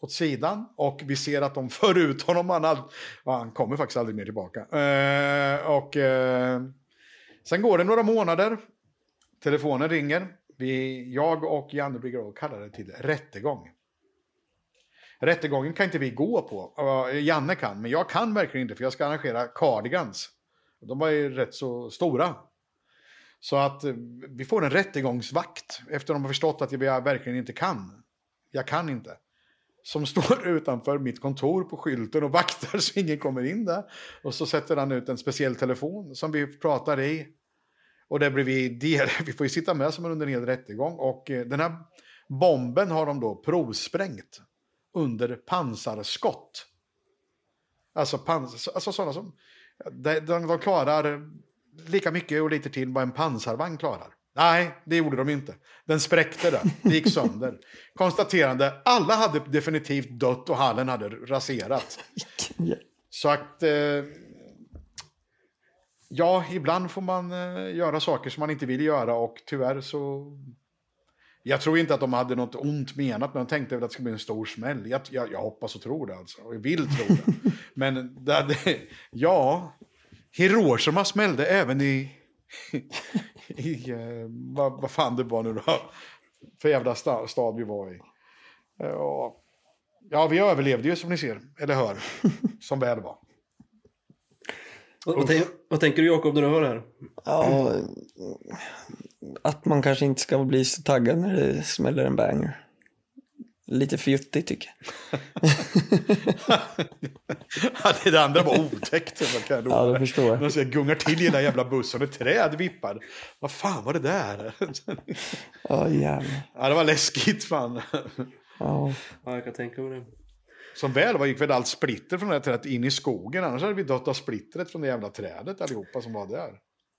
åt sidan och vi ser att de för ut honom. Han, all, han kommer faktiskt aldrig mer tillbaka. Eh, och eh, sen går det några månader. Telefonen ringer. Vi, jag och Janne blir kallar det till rättegång. Rättegången kan inte vi gå på. Uh, Janne kan, men jag kan verkligen inte för jag ska arrangera cardigans. De var ju rätt så stora. Så att eh, vi får en rättegångsvakt efter att de har förstått att jag verkligen inte kan. Jag kan inte. Som står utanför mitt kontor på skylten och vaktar så ingen kommer in där. Och så sätter han ut en speciell telefon som vi pratar i. Och där blir vi del, vi får ju sitta med som under en hel rättegång. Och eh, den här bomben har de då provsprängt under pansarskott. Alltså, pans, alltså sådana som, de, de, de klarar lika mycket och lite till vad en pansarvagn klarar. Nej, det gjorde de inte. Den spräckte det, det gick sönder. Konstaterande, alla hade definitivt dött och hallen hade raserat. Så att... Eh, ja, ibland får man eh, göra saker som man inte vill göra och tyvärr så... Jag tror inte att de hade något ont menat, men de tänkte väl att det skulle bli en stor smäll. Jag, jag, jag hoppas och tror det alltså, och jag vill tro det. men det, det, ja, Hiroshima smällde även i... i uh, vad, vad fan det var nu då. För jävla sta, stad vi var i. Uh, ja, vi överlevde ju som ni ser, eller hör. som väl var. Vad, vad, tänk, vad, tänker du Jakob när du hör det här? Ja, att man kanske inte ska bli så taggad när det smäller en banger lite fjuttig tycker jag. det andra var otäckt. Kan jag ja, det förstår jag. jag gungar till i den jävla bussen och ett träd vippar. Vad fan var det där? ja, jävlar. Ja, det var läskigt fan. Ja. ja, jag kan tänka mig det. Som väl var gick väl allt splitter från det här trädet in i skogen. Annars hade vi dött av splittret från det jävla trädet allihopa som var där.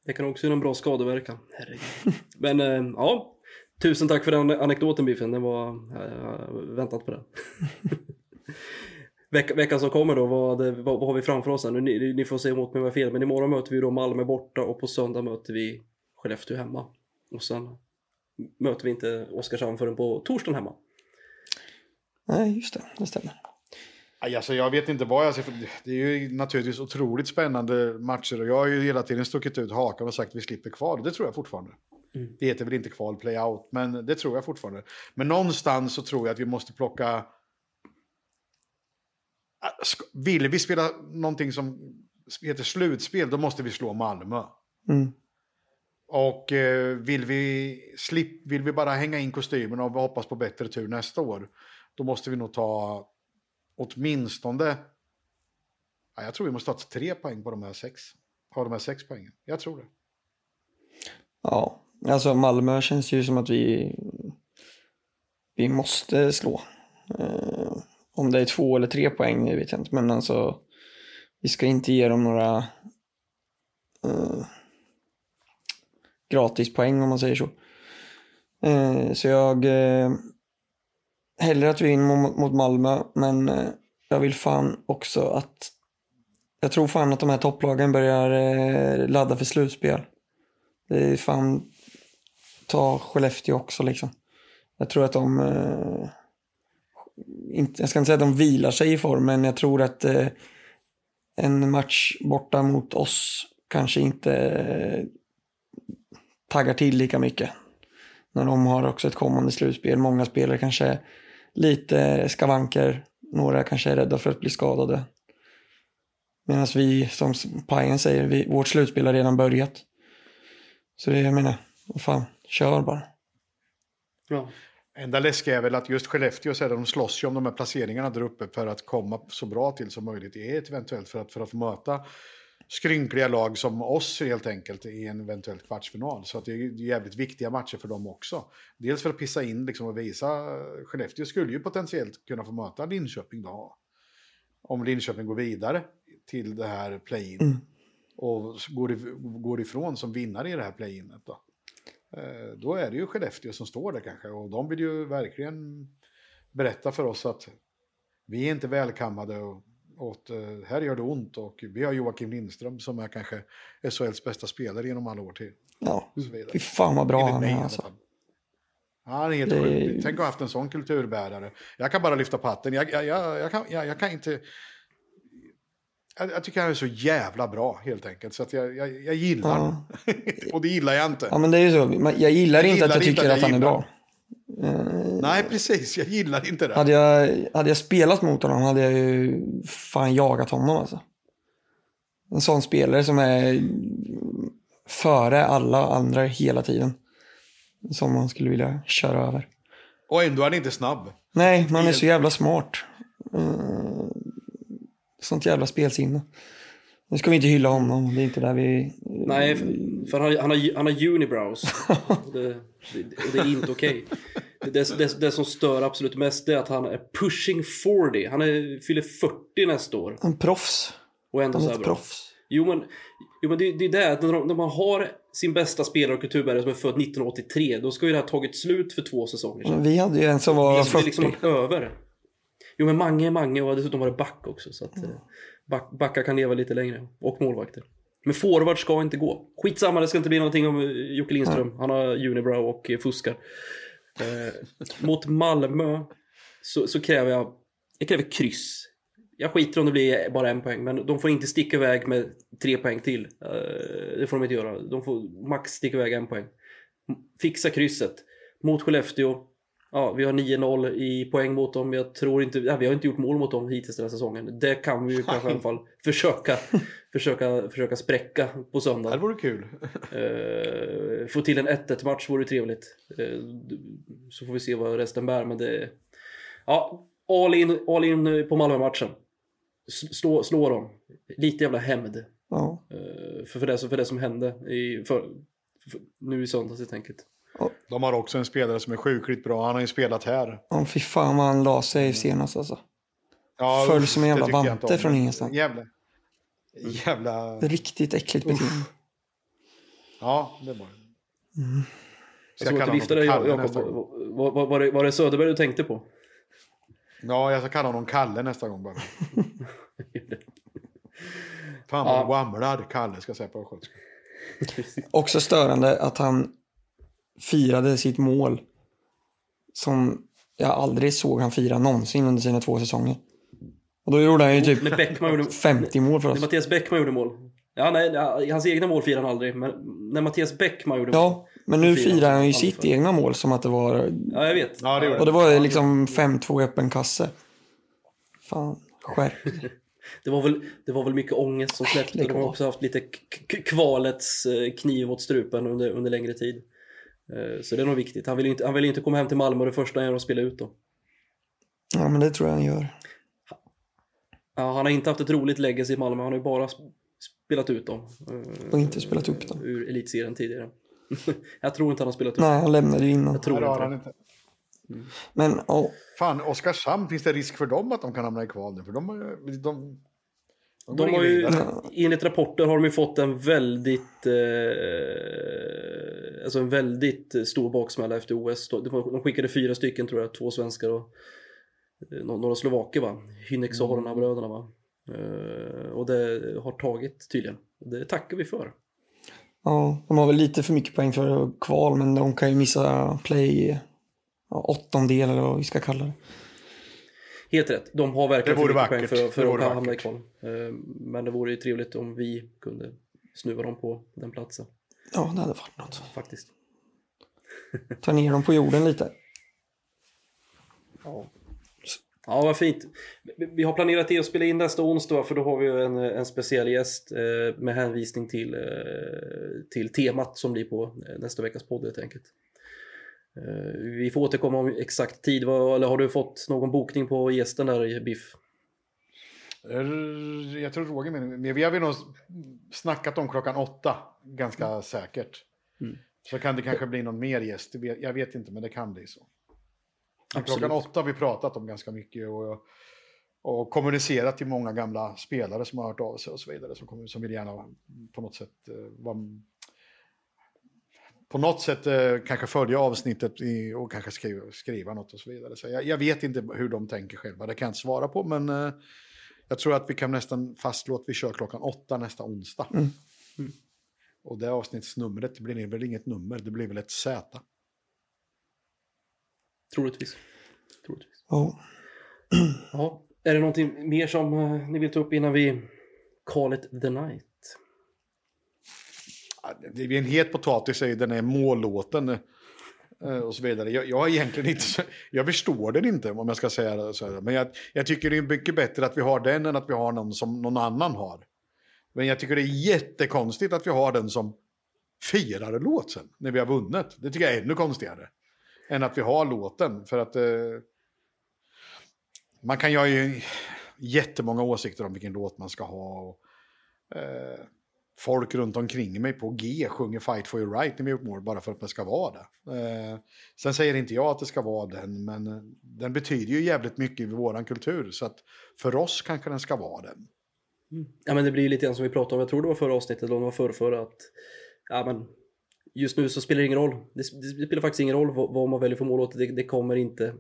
Det kan också ge en bra skadeverkan. Herregud. Men äh, ja, Tusen tack för den anekdoten Biffen, den var äh, väntat på den. Veck, veckan som kommer då, vad, vad, vad, har vi framför oss? Här? Ni, ni får se emot mig om jag fel, men imorgon möter vi då Malmö borta och på söndag möter vi Skellefteå hemma. Och sen möter vi inte Oskarshamn förrän på torsdagen hemma. Nej, just det, det stämmer. Alltså, jag vet inte vad jag ser. Det är ju naturligtvis otroligt spännande matcher och jag har ju hela tiden stuckit ut hakan och sagt att vi slipper kvar. Det tror jag fortfarande. Mm. Det heter väl inte kval play-out, men det tror jag fortfarande. Men någonstans så tror jag att vi måste plocka... Äh, vill vi spela någonting som heter slutspel, då måste vi slå Malmö. Mm. Och eh, vill, vi slip, vill vi bara hänga in kostymen och hoppas på bättre tur nästa år, då måste vi nog ta åtminstone... Ja, jag tror vi måste ta tre poäng på de här sex. På de här sex poängen. Jag tror det. Ja, Alltså Malmö känns ju som att vi, vi måste slå. Eh, om det är två eller tre poäng, det vet jag inte. Men alltså, vi ska inte ge dem några... eh, gratispoäng om man säger så. Eh, så jag... Eh, hellre att vi vinner mot, mot Malmö, men eh, jag vill fan också att... Jag tror fan att de här topplagen börjar eh, ladda för slutspel. Det är fan... Ta Skellefteå också liksom. Jag tror att de... Eh, inte, jag ska inte säga att de vilar sig i form, men jag tror att eh, en match borta mot oss kanske inte eh, taggar till lika mycket. När de har också ett kommande slutspel. Många spelare kanske lite skavanker. Några kanske är rädda för att bli skadade. Medan vi, som Pajen säger, vi, vårt slutspel har redan börjat. Så det, jag menar, vad fan, kör bara. Ja. Enda läskiga är väl att just Skellefteå så är de slåss ju om de här placeringarna där uppe för att komma så bra till som möjligt i ett eventuellt för att, för att möta skrynkliga lag som oss helt enkelt i en eventuell kvartsfinal. Så att det är jävligt viktiga matcher för dem också. Dels för att pissa in liksom och visa, Skellefteå skulle ju potentiellt kunna få möta Linköping då. Om Linköping går vidare till det här play-in. Mm. Och går, går ifrån som vinnare i det här play-inet då. Eh, då är det ju Skellefteå som står där kanske. Och de vill ju verkligen berätta för oss att vi är inte välkammade och åt, eh, här gör det ont och vi har Joakim Lindström som är kanske SHLs bästa spelare genom alla år till. Ja, fy fan vad bra Enligt han är alltså. han är helt Det- sjuk. Tänk att ha haft en sån kulturbärare. Jag kan bara lyfta på hatten. Jag, jag, jag, jag, kan, jag, jag kan inte... Jag, jag tycker han är så jävla bra helt enkelt. Så att jag, jag, jag gillar Ja. honom. Och det gillar jag inte. Ja men det är ju så, jag gillar Jag inte att gillar jag tycker att att jag han är gillar. bra. Eh, Nej, precis. Jag gillar inte det. Hade jag, hade jag spelat mot honom hade jag ju fan jagat honom alltså. En sån spelare som är före alla andra hela tiden. Som man skulle vilja köra över. Och ändå är han inte snabb. Nej, man är så jävla smart. Sånt jävla spelsinne. Nu ska vi inte hylla honom, det är inte där vi... Nej, för, han, han, har, han har unibrows. Det, det, det är inte okej. Det, det, det som stör absolut mest är att han är pushing 40. Han är, fyller 40 nästa år. En proffs. Och ändå Han är ett proffs. Jo men, jo, men det, det är det, när, när man har sin bästa spelare och kulturbärare som är född 1983, då ska ju det här tagit slut för två säsonger sedan. Vi hade ju en som var Det är 40. liksom över. Jo men Mange är Mange och dessutom var det back också. Så att, eh, back, backar kan leva lite längre. Och målvakter. Men forward ska inte gå. Skitsamma, det ska inte bli någonting om eh, Jocke Lindström. Han har unibrow och eh, fuskar. Eh, mot Malmö så, så kräver jag, jag kräver kryss. Jag skiter om det blir bara en poäng, men de får inte sticka iväg med tre poäng till. Eh, det får de inte göra. De får max sticka iväg en poäng. Fixa krysset. Mot Skellefteå. Ja, vi har 9-0 i poäng mot dem. Jag tror inte, ja, vi har inte gjort mål mot dem hittills den här säsongen. Det kan vi ju kanske i alla fall försöka, försöka, försöka spräcka på söndag. Det vore kul. Eh, få till en 1-1 match vore trevligt. Eh, så får vi se vad resten bär. Men det... Ja, all in, all in på Malmö-matchen. Slå, slå dem. Lite jävla hämnd. Ja. eh, För, för, det, som- för det som hände i, för, för, nu i söndags helt enkelt. De har också en spelare som är sjukligt bra. Han har ju spelat här. Ja, fy fan vad han la sig senast alltså. Ja, Föll som en jävla vante från ingenstans. Jävla... Jävla... Riktigt äckligt beteende. Ja, det var det. Jag såg att du viftade Kalle Jakob. Var, var, var, det, var det Söderberg du tänkte på? Ja, jag ska kalla honom Kalle nästa gång bara. Fan vad Ja. wamlad Kalle ska jag säga på östgötska. Också störande att han firade sitt mål som jag aldrig såg han fira någonsin under sina två säsonger. Och då gjorde han ju typ När Bäckman gjorde, 50 mål för när oss. Mattias Bäckman gjorde mål. Ja, nej, hans egna mål firade han aldrig. Men när Mattias Bäckman gjorde mål. Ja, men nu Firar han ju sitt för. egna mål som att det var... Ja, jag vet. Ja, det Och det var liksom 5-2 i öppen kasse. Fan, skärp. Det var, väl, det var väl mycket ångest som släppte. De har också haft lite kvalets eh, kniv mot strupen under, under längre tid. Eh, Så det är nog viktigt. Han vill ju inte, han vill ju inte komma hem till Malmö och det första han gör är att spela ut dem. Ja, men det tror jag han gör. Ja, han har inte haft ett roligt legacy i Malmö. Han har ju bara sp- spelat ut dem. eh, Och inte spelat upp dem. Ur elitserien tidigare. jag tror inte han har spelat ut Nej, han lämnade ju innan. Jag tror Nej, det har inte han inte. Men ja, Fan, Oskarshamn, finns det risk för dem att de kan hamna i kval nu? För de, de, De har ju, enligt rapporter har de ju fått en väldigt, eh, alltså en väldigt stor baksmälla efter OS. De, de skickade fyra stycken tror jag, två svenskar och eh, nå- några slovaker va? Hynex och Mm. bröderna va? Eh, och det har tagit tydligen. Det tackar vi för. Ja, de har väl lite för mycket poäng för kval, men de kan ju missa play ja, åttondel eller vad vi ska kalla det. Helt rätt. De har verkligen för mycket poäng för, för att hamna i kval. Eh, Men det vore ju trevligt om vi kunde snuva dem på den platsen. Ja, det hade varit något. Faktiskt. Ta ner dem på jorden lite. Ja. Ja, vad fint. Vi- har planerat det att spela in nästa onsdag för då har vi ju en, en speciell gäst eh, med hänvisning till, eh, till temat som blir på nästa veckas podd helt enkelt. Eh, vi får återkomma om exakt tid. Eller har du fått någon bokning på gästen där, Biff? Eh, Jag tror Roger menar, men vi har väl nog snackat om klockan åtta, ganska säkert. Mm. Så kan det kanske bli någon mer gäst, jag vet inte, men det kan bli så. Klockan åtta har vi pratat om ganska mycket och, och kommunicerat till många gamla spelare som har hört av sig och så vidare, som, kommer, som vill gärna på något sätt eh, vara på något sätt eh, kanske följa avsnittet i, och kanske skriva, skriva något och så vidare. Så jag, jag vet inte hur de tänker själva, det kan jag inte svara på, men eh, jag tror att vi kan nästan fastslå att vi kör klockan åtta nästa onsdag. Mm. Mm. Och det avsnittsnumret, det blir väl inget nummer, det blir väl ett Z. Troligtvis. Troligtvis. Ja. Ja. Är det någonting mer som eh, ni vill ta upp innan vi call it the night? Det är en het potatis, är ju den är mållåten eh, och så vidare. Jag, jag egentligen inte, så- jag förstår den inte om jag ska säga det så här. Men jag, jag tycker det är mycket bättre att vi har den än att vi har någon som någon annan har. Men jag tycker det är jättekonstigt att vi har den som firar låten när vi har vunnit. Det tycker jag är ännu konstigare. Än att vi har låten. För att eh, man kan ju ha jättemånga åsikter om vilken låt man ska ha. Och, eh, folk runt omkring mig på G sjunger Fight for your right när vi gjort mål bara för att det ska vara det. Eh, sen säger inte jag att det ska vara den, men eh, den betyder ju jävligt mycket i vår kultur. Så att för oss kanske den ska vara den. Mm. Ja men det blir ju lite grann som vi pratade om, jag tror det var förra avsnittet eller om det var förra, förra att ja, men just nu så spelar det ingen roll. Det, det spelar faktiskt ingen roll vad, vad man väljer för mållåt, det, det kommer inte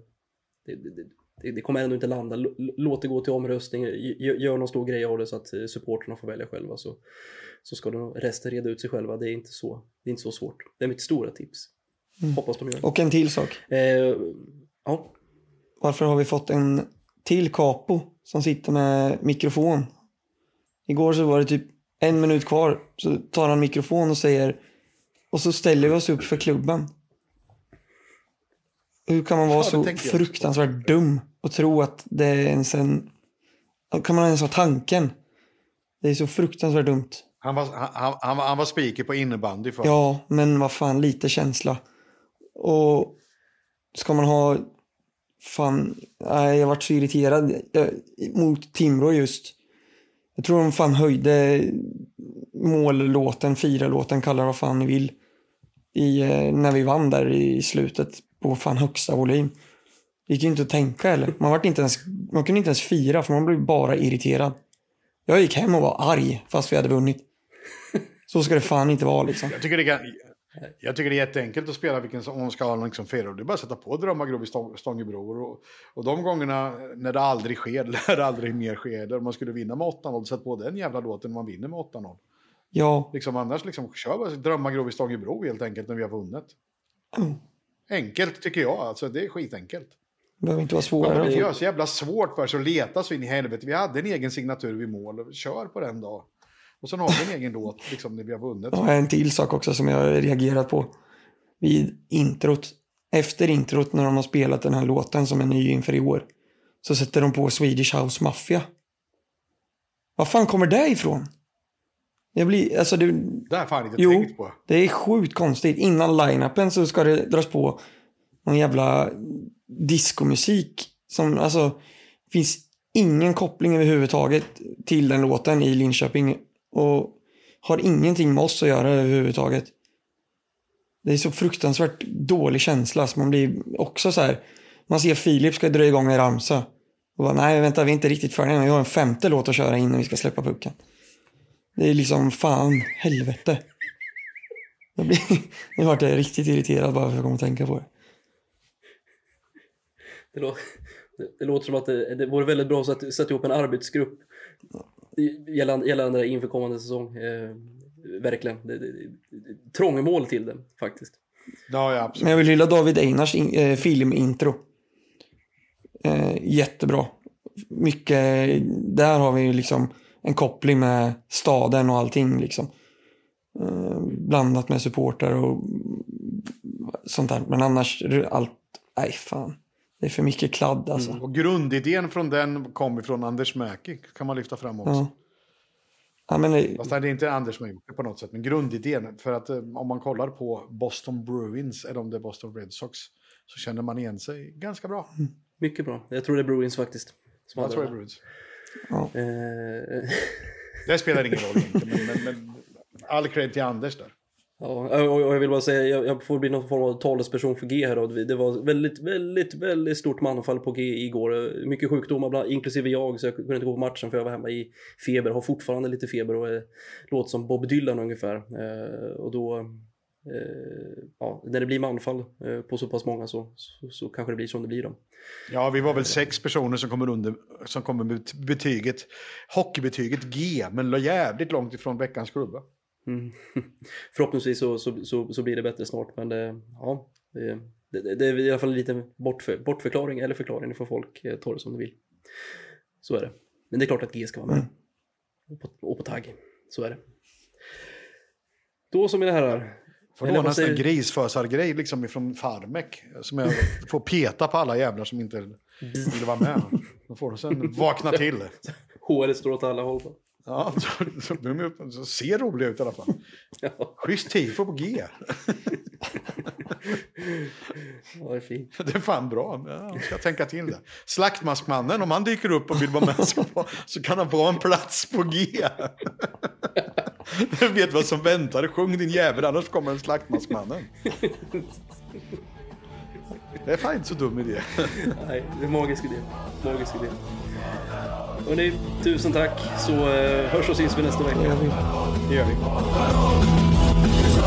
det, det, det, det kommer ändå inte landa. Låt det gå till omröstning, gör, någon stor grej av det så att eh, supporterna får välja själva så, så ska nog resten reda ut sig själva. Det är inte så, det är inte så svårt. Det är mitt stora tips. Hoppas de gör det. Och en till sak. Eh, ja, Varför har vi fått en till capo som sitter med mikrofon? Igår så var det typ en minut kvar. Så tar han mikrofon och säger och så ställer vi oss upp för klubben. Hur kan man vara Ja, så fruktansvärt dum och tro att det är ens en... Kan man ens ha tanken? Det är så fruktansvärt dumt. Han var, han, han, han, var- han var speaker på innebandy för. Ja, men vad fan, lite känsla. Och ska man ha... Fan, nej, jag vart så irriterad jag, mot Timrå just. Jag tror de fan höjde mållåten, fira-låten, kalla det vad fan ni vill. I, eh, när vi vann där i slutet på fan högsta volym. Det gick ju inte att tänka eller. Man, var inte ens, man kunde inte ens fira för man blev bara irriterad. Jag gick hem och var arg fast vi hade vunnit. Så ska det fan inte vara liksom. Jag tycker, det kan, jag tycker det är jätteenkelt att spela vilken som man ska ha liksom fira. Det är bara att sätta på Drömmargrov i Stång- Stångebro. Och, och de gångerna när det aldrig sker, när det aldrig mer sker, Eller om man skulle vinna med 8-0, sätt på den jävla låten när man vinner med 8-0. Ja, Liksom, annars liksom, kör bara Drömmargrov i Stångebro helt enkelt när vi har vunnit. Mm. Enkelt tycker jag, alltså det är skitenkelt. det behöver inte vara Man svårare. behöver inte än så. jävla svårt för sig att leta så in i helvete. Vi hade en egen signatur vid mål, kör på den då. Och sen har vi en egen låt liksom, när vi har vunnit. Jag har en till sak också som jag har reagerat på. Vid introt. Efter introt när de har spelat den här låten som är ny inför i år. Så sätter de på Swedish House Mafia. Var fan kommer det ifrån? Jag blir, alltså det, Det har fan inte Jo. tänkt på. det är sjukt konstigt. Innan line-upen så ska det dras på någon jävla diskomusik. Som, alltså, finns ingen koppling överhuvudtaget till den låten i Linköping. Och har ingenting med oss att göra överhuvudtaget. Det är så fruktansvärt dålig känsla. Så man blir också så här. Man ser Filip ska dra igång en ramsa. Och bara, nej, vänta, vi är inte riktigt färdiga. Vi har en femte låt att köra innan vi ska släppa pucken. Det är liksom, fan, helvete. Jag blir, nu vart jag riktigt irriterad bara för att jag kom att tänka på det. Det, lå- det, det låter som att det, det vore väldigt bra att sätta, ihop en arbetsgrupp gällande, gällande det inför kommande säsong. Eh, verkligen. Det, det, det, trångmål till det faktiskt. Ja, ja, absolut. Men jag vill hylla David Einars in, eh, filmintro. Eh, jättebra. Mycket, där har vi ju liksom en koppling med staden och allting liksom. Eh, blandat med supporter och sånt där. Men annars, allt, nej fan. Det är för mycket kladd alltså. Och grundidén från den kom ifrån Anders Mäki, kan man lyfta fram också. Ja. Ja, men det, Fast det är inte Anders som har gjort det på något sätt, men grundidén. För att eh, om man kollar på Boston Bruins, eller om det är Boston Red Sox, så känner man igen sig ganska bra. Mycket bra. Jag tror det är Bruins faktiskt. Som Jag tror det är det. Bruins. Eh, Det spelar ingen roll men, men, men all cred till Anders där. Ja, och jag vill bara säga, jag, jag får bli någon form av talesperson för G här då. Det var väldigt, väldigt, väldigt stort manfall på G igår. Mycket sjukdomar, bland, inklusive jag, så jag kunde inte gå på matchen för jag var hemma i feber. Har fortfarande lite feber och eh, låter som Bob Dylan ungefär. Eh, och då, ja, när det blir manfall eh, på så pass många så, så, så kanske det blir som det blir då. Ja, vi var väl sex personer som kommer, under, som kommer med betyget, hockeybetyget G, men låg jävligt långt ifrån veckans klubba. Mm. Förhoppningsvis så, så, så, så blir det bättre snart, men det, ja, det, det, det är i alla fall en liten bortför, bortförklaring eller förklaring, får folk eh, ta det som de vill. Så är det. Men det är klart att G ska vara med. Och, på, och på tagg. Så är det. Då som mina herrar. Får låna en här säger- grisfösargrej liksom ifrån Farmek. Som jag får peta på alla jävlar som inte vill vara med. Då får de sen vakna till. HR står åt alla håll. Ja, så, så, de så ser roliga ut i alla fall. Ja, Schysst tifo på G. ja, det är fint. Det är fan bra. Ja, jag ska tänka till det. Slaktmaskmannen, om han dyker upp och vill vara med så, så kan han få en plats på G. Du vet vad som väntar. Sjung din jävel, annars kommer en slaktmaskmannen. Det är fan inte så dum idé. Nej, det är en magisk idé. Magisk idé. Hörrni, tusen tack. Så eh, hörs och syns vi nästa vecka. Det gör vi. Slå